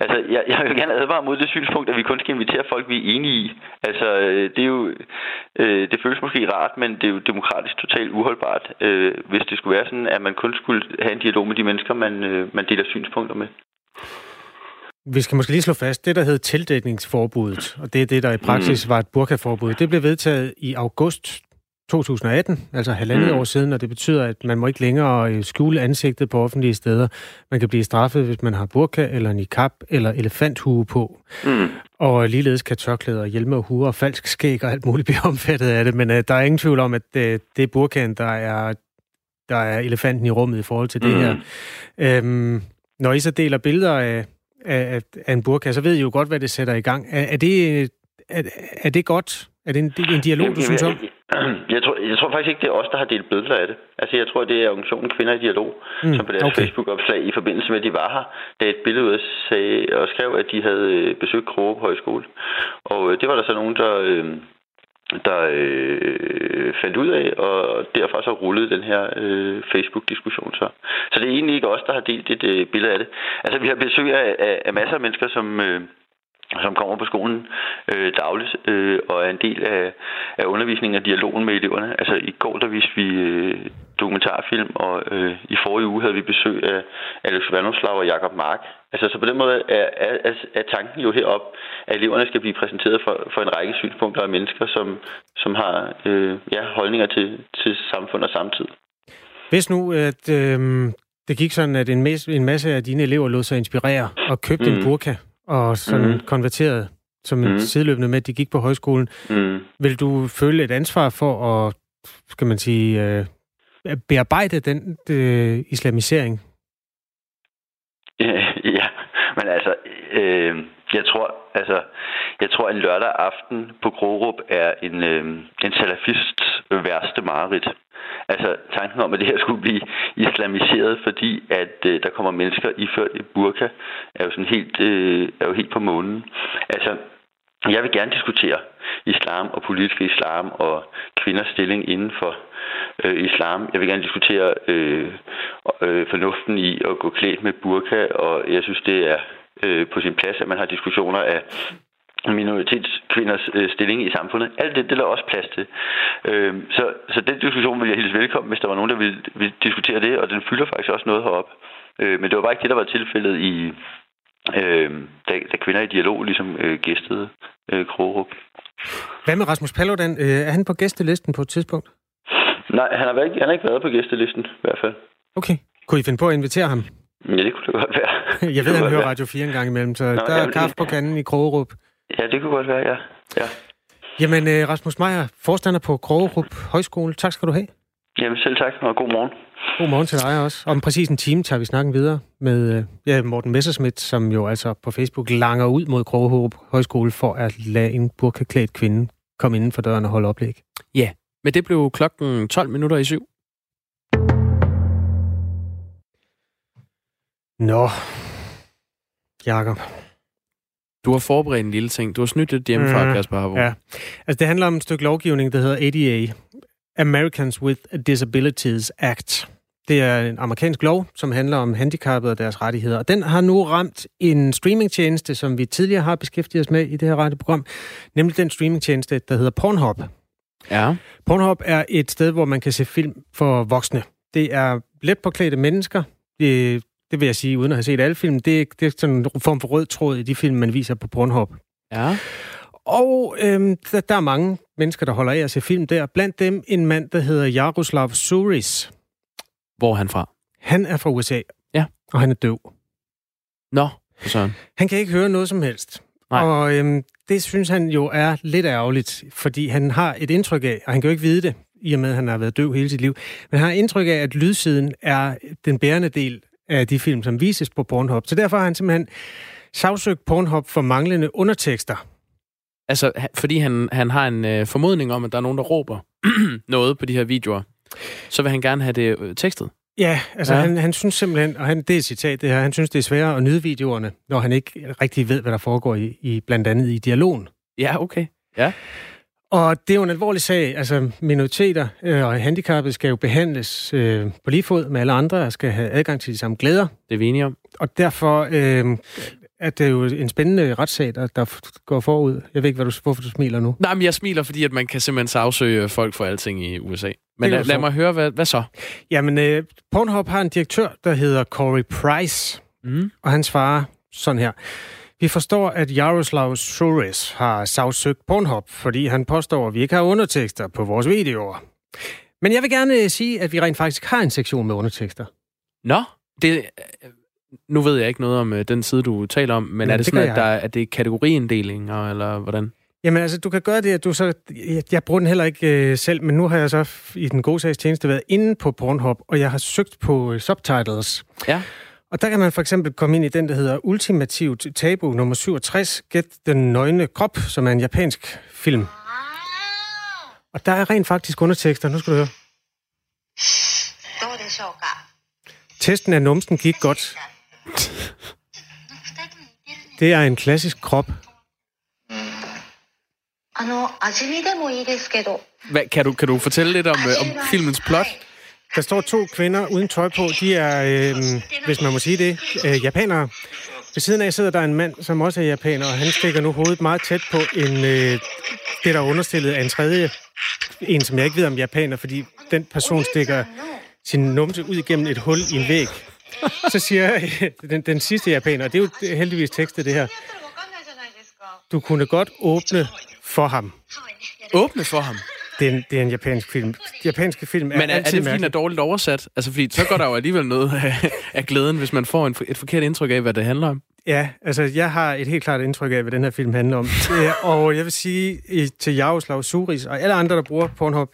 Altså, jeg, jeg vil gerne advare mod det synspunkt, at vi kun skal invitere folk, vi er enige i. Altså, øh, det er jo, øh, det føles måske rart, men det er jo demokratisk totalt uholdbart, øh, hvis det skulle være sådan, at man kun skulle have en dialog med de mennesker, man, øh, man deler synspunkter med. Vi skal måske lige slå fast, det der hed tildækningsforbuddet, og det er det, der i praksis mm. var et burkaforbud, det blev vedtaget i august 2018, altså halvandet mm. år siden, og det betyder, at man må ikke længere øh, skjule ansigtet på offentlige steder. Man kan blive straffet, hvis man har burka eller niqab eller elefanthue på. Mm. Og ligeledes kan tørklæder, hjelme og huer og falsk skæg og alt muligt blive omfattet af det, men uh, der er ingen tvivl om, at uh, det er burkaen, der er, der er elefanten i rummet i forhold til det mm. her. Øhm, når I så deler billeder af, af, af en burka, så ved I jo godt, hvad det sætter i gang. Er, er, det, er, er det godt? Er det en, en dialog, du synes om? Jeg tror, jeg tror faktisk ikke, det er os, der har delt billeder af det. Altså, jeg tror, det er organisationen Kvinder i Dialog, mm, som på deres okay. Facebook-opslag i forbindelse med, at de var her, da et billede ud sagde, og skrev, at de havde øh, besøgt Kroge Højskole. Og øh, det var der så nogen, der, øh, der øh, fandt ud af, og derfor så rullede den her øh, Facebook-diskussion så. Det er egentlig ikke os, der har delt et øh, billede af det. Altså, vi har besøg af, af, af masser af mennesker, som... Øh, som kommer på skolen øh, dagligt øh, og er en del af, af undervisningen og dialogen med eleverne. Altså i går der viste vi øh, dokumentarfilm, og øh, i forrige uge havde vi besøg af Alex Vandoslav og Jakob Mark. Altså så på den måde er, er, er tanken jo herop, at eleverne skal blive præsenteret for, for en række synspunkter af mennesker, som, som har øh, ja, holdninger til, til samfund og samtid. Hvis nu, at øh, det gik sådan, at en masse, en masse af dine elever lod sig inspirere og købte mm. en burka, og sådan mm. konverteret som en mm. sideløbende med, at de gik på højskolen. Mm. Vil du føle et ansvar for at, skal man sige, øh, bearbejde den øh, islamisering? Ja, ja, men altså, øh, jeg tror, altså, jeg tror, en lørdag aften på Grorup er en, øh, en salafists værste mareridt. Altså tanken om, at det her skulle blive islamiseret, fordi at øh, der kommer mennesker iført i burka, er jo sådan helt, øh, er jo helt på månen. Altså, jeg vil gerne diskutere islam og politisk islam og kvinders stilling inden for øh, islam. Jeg vil gerne diskutere øh, øh, fornuften i at gå klædt med burka, og jeg synes, det er øh, på sin plads, at man har diskussioner af minoritetskvinders øh, stilling i samfundet. Alt det, det er også plads til. Øh, så, så den diskussion vil jeg hilse velkommen, hvis der var nogen, der ville, ville diskutere det, og den fylder faktisk også noget herop. Øh, men det var bare ikke det, der var tilfældet i, øh, da, da kvinder i dialog ligesom øh, gæstede øh, Krogerup. Hvad med Rasmus Paludan? Øh, er han på gæstelisten på et tidspunkt? Nej, han har, ikke, han har ikke været på gæstelisten i hvert fald. Okay. Kunne I finde på at invitere ham? Ja, det kunne det godt være. jeg ved, han hører Radio 4 en gang imellem, så Nå, der er kaffe på kanden i Krogerup. Ja, det kunne godt være, ja. ja. Jamen, øh, Rasmus Meier, forstander på Krogerup Højskole. Tak skal du have. Jamen, selv tak, og god morgen. God morgen til dig også. Om præcis en time tager vi snakken videre med øh, ja, Morten Messerschmidt, som jo altså på Facebook langer ud mod Krogerup Højskole for at lade en burkaklædt kvinde komme inden for døren og holde oplæg. Ja, men det blev klokken 12 minutter i syv. Nå, Jakob. Du har forberedt en lille ting. Du har snydt lidt hjemmefra, mm, Kasper Harbo. Ja. Altså, det handler om et stykke lovgivning, der hedder ADA. Americans with Disabilities Act. Det er en amerikansk lov, som handler om handicappede og deres rettigheder. Og den har nu ramt en streamingtjeneste, som vi tidligere har beskæftiget os med i det her radioprogram, nemlig den streamingtjeneste, der hedder Pornhub. Ja. Pornhub er et sted, hvor man kan se film for voksne. Det er let påklædte mennesker. Det, vil jeg sige, uden at have set alle film. Det, det er sådan en form for rød tråd i de film, man viser på Pornhub. Ja. Og øhm, der, der er mange mennesker, der holder af at se film der. Blandt dem en mand, der hedder Jaroslav Suris. Hvor er han fra? Han er fra USA. Ja. Og han er døv. Nå, sådan. Han kan ikke høre noget som helst. Nej. Og øhm, det synes han jo er lidt ærgerligt, fordi han har et indtryk af, og han kan jo ikke vide det, i og med at han har været døv hele sit liv, men han har indtryk af, at lydsiden er den bærende del af de film, som vises på Pornhub. Så derfor har han simpelthen sagsøgt Pornhub for manglende undertekster Altså, fordi han, han har en øh, formodning om, at der er nogen, der råber noget på de her videoer, så vil han gerne have det øh, tekstet. Ja, altså ja. Han, han synes simpelthen, og han, det er citat det her, han synes, det er sværere at nyde videoerne, når han ikke rigtig ved, hvad der foregår i, i blandt andet i dialogen. Ja, okay. Ja. Og det er jo en alvorlig sag. Altså, minoriteter øh, og handicappede skal jo behandles øh, på lige fod med alle andre og skal have adgang til de samme glæder. Det er vi enige om. Og derfor øh, er det jo en spændende retssag, der, der går forud. Jeg ved ikke, hvad du, hvorfor du smiler nu. Nej, men jeg smiler, fordi at man kan simpelthen sagsøge folk for alting i USA. Men lad, lad mig høre, hvad, hvad så? Jamen, øh, Pornhub har en direktør, der hedder Corey Price, mm. og han svarer sådan her. Vi forstår, at Jaroslav Sures har sagsøgt Pornhub, fordi han påstår, at vi ikke har undertekster på vores videoer. Men jeg vil gerne sige, at vi rent faktisk har en sektion med undertekster. Nå, det, nu ved jeg ikke noget om øh, den side, du taler om, men, men er det, det sådan, at, der, at det er kategoriinddeling, eller hvordan? Jamen altså, du kan gøre det, at du så... Jeg, jeg bruger den heller ikke øh, selv, men nu har jeg så i den gode sags tjeneste været inde på Pornhub, og jeg har søgt på øh, subtitles. Ja. Og der kan man for eksempel komme ind i den, der hedder Ultimativt Tabu nummer 67, Get den nøgne krop, som er en japansk film. Og der er rent faktisk undertekster. Nu skal du høre. Testen af numsen gik godt. Det er en klassisk krop. Hvad, kan, du, kan du fortælle lidt om, øh, om filmens plot? Der står to kvinder uden tøj på. De er, øh, hvis man må sige det, øh, japanere. Ved siden af sidder der en mand, som også er japaner, og han stikker nu hovedet meget tæt på en, øh, det, der er understillet af en tredje, en som jeg ikke ved om japaner, fordi den person stikker sin numse ud igennem et hul i en væg. Så siger øh, den, den sidste japaner, og det er jo heldigvis tekstet det her, du kunne godt åbne for ham. Åbne for ham? Det er, en, det er en japansk film. Japanske film er Men er, altid er det fint er dårligt oversat? Altså, fordi så går der jo alligevel noget af, af glæden, hvis man får en, et forkert indtryk af, hvad det handler om. Ja, altså jeg har et helt klart indtryk af, hvad den her film handler om. og jeg vil sige til Jaroslav Suris og alle andre, der bruger Pornhub,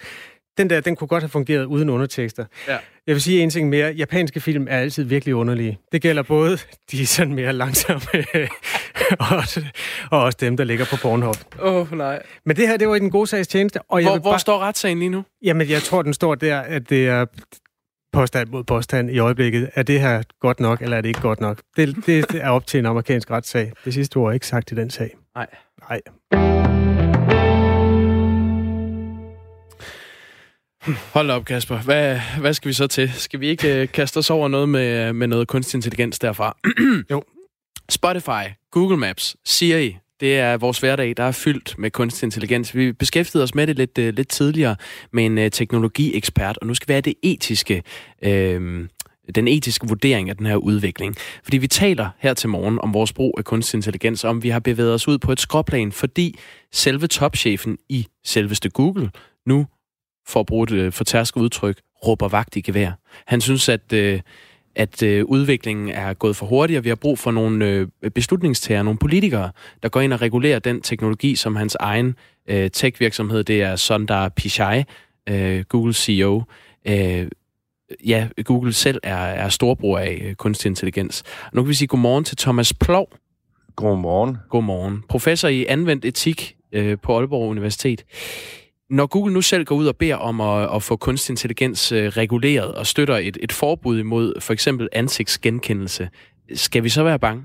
den der, den kunne godt have fungeret uden undertekster. Ja. Jeg vil sige en ting mere. Japanske film er altid virkelig underlige. Det gælder både de sådan mere langsomme, og, også, og også dem, der ligger på Pornhub. Åh, oh, nej. Men det her, det var i den gode sags tjeneste. Og hvor jeg hvor bare... står retssagen lige nu? Jamen, jeg tror, den står der, at det er påstand mod påstand i øjeblikket. Er det her godt nok, eller er det ikke godt nok? Det, det er op til en amerikansk retssag. Det sidste ord er ikke sagt i den sag. Nej. Nej. Hold op, Kasper. Hvad, hvad skal vi så til? Skal vi ikke uh, kaste os over noget med, med noget kunstig intelligens derfra? jo. Spotify, Google Maps, Siri, det er vores hverdag, der er fyldt med kunstig intelligens. Vi beskæftigede os med det lidt, uh, lidt tidligere med en uh, teknologiekspert, og nu skal vi have det etiske, uh, den etiske vurdering af den her udvikling. Fordi vi taler her til morgen om vores brug af kunstig intelligens, om vi har bevæget os ud på et skråplan, fordi selve topchefen i selveste Google nu for at bruge et øh, fortærsket udtryk, råber vagt i gevær. Han synes, at, øh, at øh, udviklingen er gået for hurtigt, og vi har brug for nogle øh, beslutningstager, nogle politikere, der går ind og regulerer den teknologi, som hans egen øh, tech-virksomhed, det er Sundar Pichai, øh, Google CEO, øh, ja, Google selv er, er storbror af øh, kunstig intelligens. Nu kan vi sige godmorgen til Thomas Plov. Godmorgen. Godmorgen. Professor i anvendt etik øh, på Aalborg Universitet. Når Google nu selv går ud og beder om at, at få kunstig intelligens øh, reguleret og støtter et, et forbud imod for eksempel ansigtsgenkendelse, skal vi så være bange?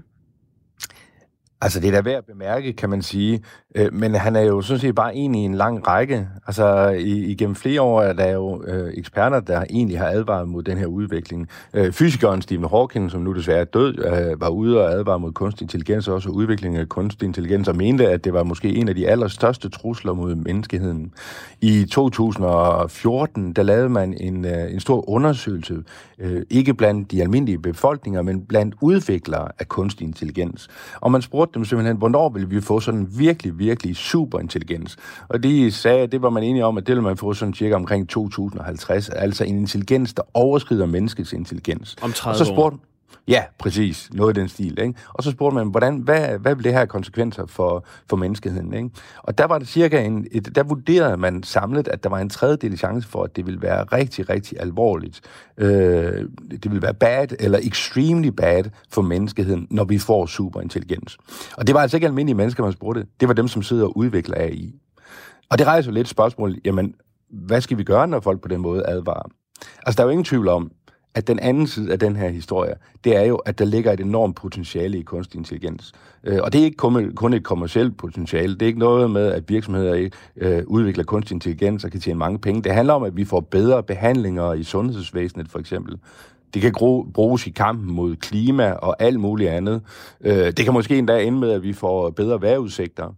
Altså, det er da værd at bemærke, kan man sige. Øh, men han er jo sådan set bare en i en lang række. Altså, i, igennem flere år er der jo øh, eksperter, der egentlig har advaret mod den her udvikling. Øh, fysikeren Stephen Hawking, som nu desværre er død, øh, var ude og advare mod kunstig intelligens, og også udviklingen af kunstig intelligens, og mente, at det var måske en af de allerstørste trusler mod menneskeheden. I 2014, der lavede man en, øh, en stor undersøgelse, øh, ikke blandt de almindelige befolkninger, men blandt udviklere af kunstig intelligens. Og man spurgte dem simpelthen, hvornår vil vi få sådan virkelig, virkelig superintelligens? Og de sagde, det var man enige om, at det vil man få sådan cirka omkring 2050, altså en intelligens, der overskrider menneskets intelligens. Om 30 og så spurgte, år. Ja, præcis. Noget i den stil. Ikke? Og så spurgte man, hvordan, hvad, hvad vil det her konsekvenser for, for menneskeheden? Ikke? Og der var det cirka en, et, der vurderede man samlet, at der var en tredjedel chance for, at det ville være rigtig, rigtig alvorligt. Øh, det vil være bad eller extremely bad for menneskeheden, når vi får superintelligens. Og det var altså ikke almindelige mennesker, man spurgte. Det var dem, som sidder og udvikler AI. Og det rejser jo lidt spørgsmål, jamen, hvad skal vi gøre, når folk på den måde advarer? Altså, der er jo ingen tvivl om, at den anden side af den her historie, det er jo, at der ligger et enormt potentiale i kunstig intelligens. Øh, og det er ikke kun, kun et kommersielt potentiale. Det er ikke noget med, at virksomheder øh, udvikler kunstig intelligens og kan tjene mange penge. Det handler om, at vi får bedre behandlinger i sundhedsvæsenet, for eksempel. Det kan bruges i kampen mod klima og alt muligt andet. Øh, det kan måske endda ende med, at vi får bedre vejrudsigter.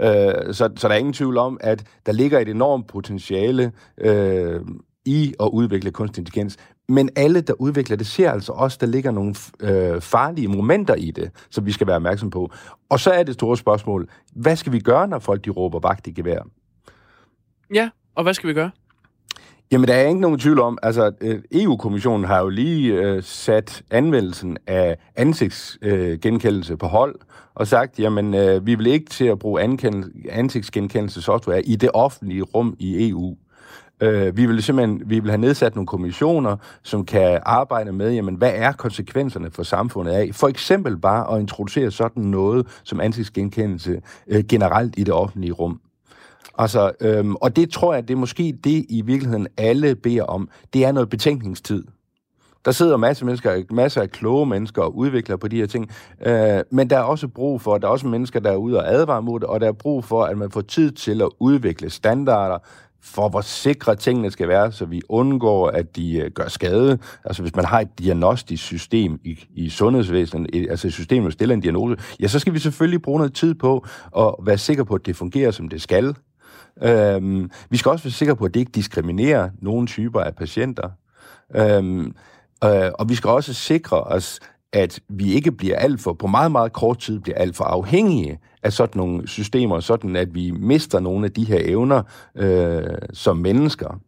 Øh, så, så der er ingen tvivl om, at der ligger et enormt potentiale øh, i at udvikle kunstig intelligens. Men alle, der udvikler det, ser altså også, der ligger nogle øh, farlige momenter i det, som vi skal være opmærksom på. Og så er det store spørgsmål, hvad skal vi gøre, når folk de råber vagt i gevær? Ja, og hvad skal vi gøre? Jamen, der er ikke nogen tvivl om, altså øh, EU-kommissionen har jo lige øh, sat anvendelsen af ansigtsgenkendelse øh, på hold, og sagt, jamen, øh, vi vil ikke til at bruge ansigtsgenkendelse software i det offentlige rum i EU. Øh, vi vil simpelthen vi vil have nedsat nogle kommissioner, som kan arbejde med, jamen, hvad er konsekvenserne for samfundet af? For eksempel bare at introducere sådan noget som ansigtsgenkendelse øh, generelt i det offentlige rum. Altså, øhm, og det tror jeg, det er måske det i virkeligheden alle beder om. Det er noget betænkningstid. Der sidder masser af mennesker, masser af kloge mennesker og udvikler på de her ting. Øh, men der er også brug for, der er også mennesker, der er ude og advare mod det, og der er brug for, at man får tid til at udvikle standarder, for hvor sikre tingene skal være, så vi undgår, at de øh, gør skade. Altså hvis man har et diagnostisk system i, i sundhedsvæsenet, et, altså et system, der stiller en diagnose, ja, så skal vi selvfølgelig bruge noget tid på at være sikre på, at det fungerer, som det skal. Øhm, vi skal også være sikre på, at det ikke diskriminerer nogen typer af patienter. Øhm, øh, og vi skal også sikre os, at vi ikke bliver alt for, på meget, meget kort tid, bliver alt for afhængige af sådan nogle systemer, sådan at vi mister nogle af de her evner øh, som mennesker.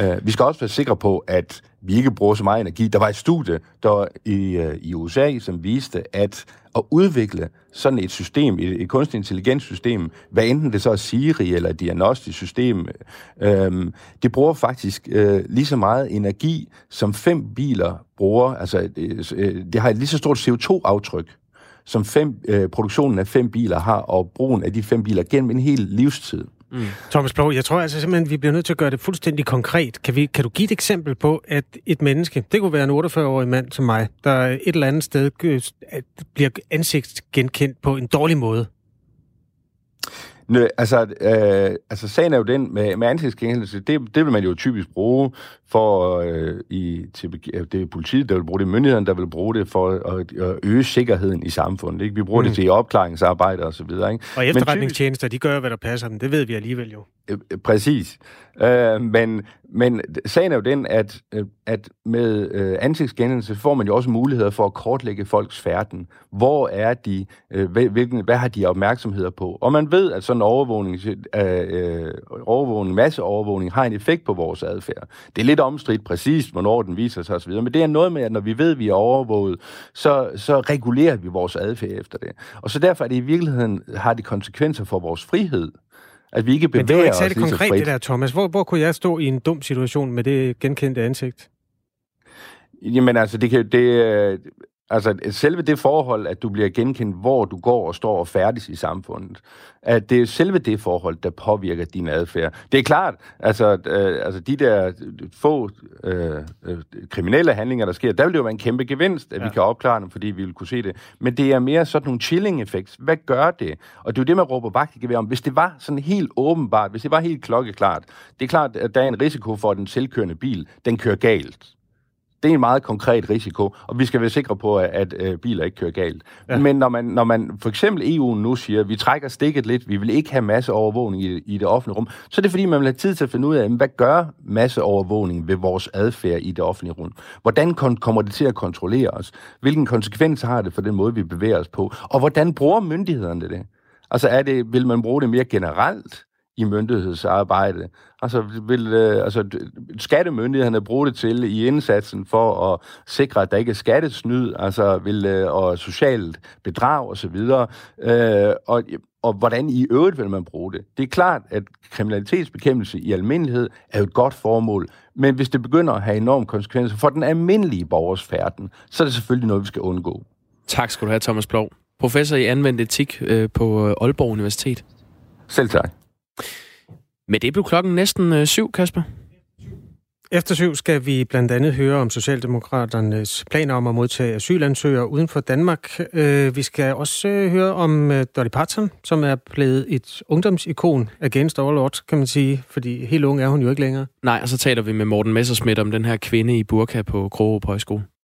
Øh, vi skal også være sikre på, at vi ikke bruger så meget energi. Der var et studie der i, øh, i USA, som viste, at at udvikle sådan et system, et, et kunstig intelligent system, hvad enten det så er Siri eller et diagnostisk system, øhm, det bruger faktisk øh, lige så meget energi, som fem biler bruger. Altså, øh, øh det har et lige så stort CO2-aftryk som fem, øh, produktionen af fem biler har, og brugen af de fem biler gennem en hel livstid. Mm. Thomas Blå, jeg tror altså simpelthen, vi bliver nødt til at gøre det fuldstændig konkret. Kan, vi, kan du give et eksempel på, at et menneske, det kunne være en 48-årig mand som mig, der et eller andet sted øh, bliver ansigtsgenkendt på en dårlig måde? Nø, altså, øh, altså sagen er jo den med, med ansigtsgenkendelse, det, det vil man jo typisk bruge for øh, i, til, det er politiet, der vil bruge det, myndighederne, der vil bruge det for at, at øge sikkerheden i samfundet. Ikke? Vi bruger mm. det til opklaringsarbejde og så videre. Ikke? Og efterretningstjenester, de gør, hvad der passer dem. Det ved vi alligevel jo. Øh, øh, præcis. Øh, men, men sagen er jo den, at, øh, at med øh, ansigtsgenkendelse får man jo også muligheder for at kortlægge folks færden. Hvor er de? Øh, hvilken, hvad har de opmærksomheder på? Og man ved, at sådan overvågning, øh, overvågning, masseovervågning har en effekt på vores adfærd. Det er lidt omstridt præcis, hvornår den viser sig osv., men det er noget med, at når vi ved, at vi er overvåget, så, så regulerer vi vores adfærd efter det. Og så derfor er det i virkeligheden, har det konsekvenser for vores frihed at vi ikke bevæger Men det er ikke særlig konkret, det der, Thomas. Hvor, hvor kunne jeg stå i en dum situation med det genkendte ansigt? Jamen altså, det kan, det, Altså, selve det forhold, at du bliver genkendt, hvor du går og står og færdes i samfundet, at det er selve det forhold, der påvirker din adfærd. Det er klart, altså, øh, altså de der få øh, øh, kriminelle handlinger, der sker, der vil det jo være en kæmpe gevinst, at ja. vi kan opklare dem, fordi vi vil kunne se det. Men det er mere sådan nogle chilling effects. Hvad gør det? Og det er jo det, man råber vagt om. Hvis det var sådan helt åbenbart, hvis det var helt klokkeklart, det er klart, at der er en risiko for, at den selvkørende bil, den kører galt. Det er en meget konkret risiko, og vi skal være sikre på, at, at øh, biler ikke kører galt. Ja. Men når man, når man for eksempel EU nu siger, at vi trækker stikket lidt, vi vil ikke have masseovervågning i, i det offentlige rum, så er det fordi, man vil have tid til at finde ud af, hvad gør masseovervågning ved vores adfærd i det offentlige rum? Hvordan kommer det til at kontrollere os? Hvilken konsekvens har det for den måde, vi bevæger os på? Og hvordan bruger myndighederne det? Altså er det, vil man bruge det mere generelt? I myndighedsarbejde. Altså, vil, øh, altså skattemyndighederne bruge det til i indsatsen for at sikre, at der ikke er skattesnyd, altså vil, øh, og socialt bedrag osv., øh, og, og hvordan i øvrigt vil man bruge det. Det er klart, at kriminalitetsbekæmpelse i almindelighed er jo et godt formål, men hvis det begynder at have enorme konsekvenser for den almindelige borgers færden, så er det selvfølgelig noget, vi skal undgå. Tak skal du have, Thomas Plov. Professor i anvendt etik øh, på Aalborg Universitet. Selv tak. Med det blev klokken næsten øh, syv, Kasper. Efter syv skal vi blandt andet høre om Socialdemokraternes planer om at modtage asylansøgere uden for Danmark. Øh, vi skal også øh, høre om øh, Dolly Parton, som er blevet et ungdomsikon against all odds, kan man sige, fordi helt ung er hun jo ikke længere. Nej, og så taler vi med Morten Messersmith om den her kvinde i burka på Krogerup Højskole.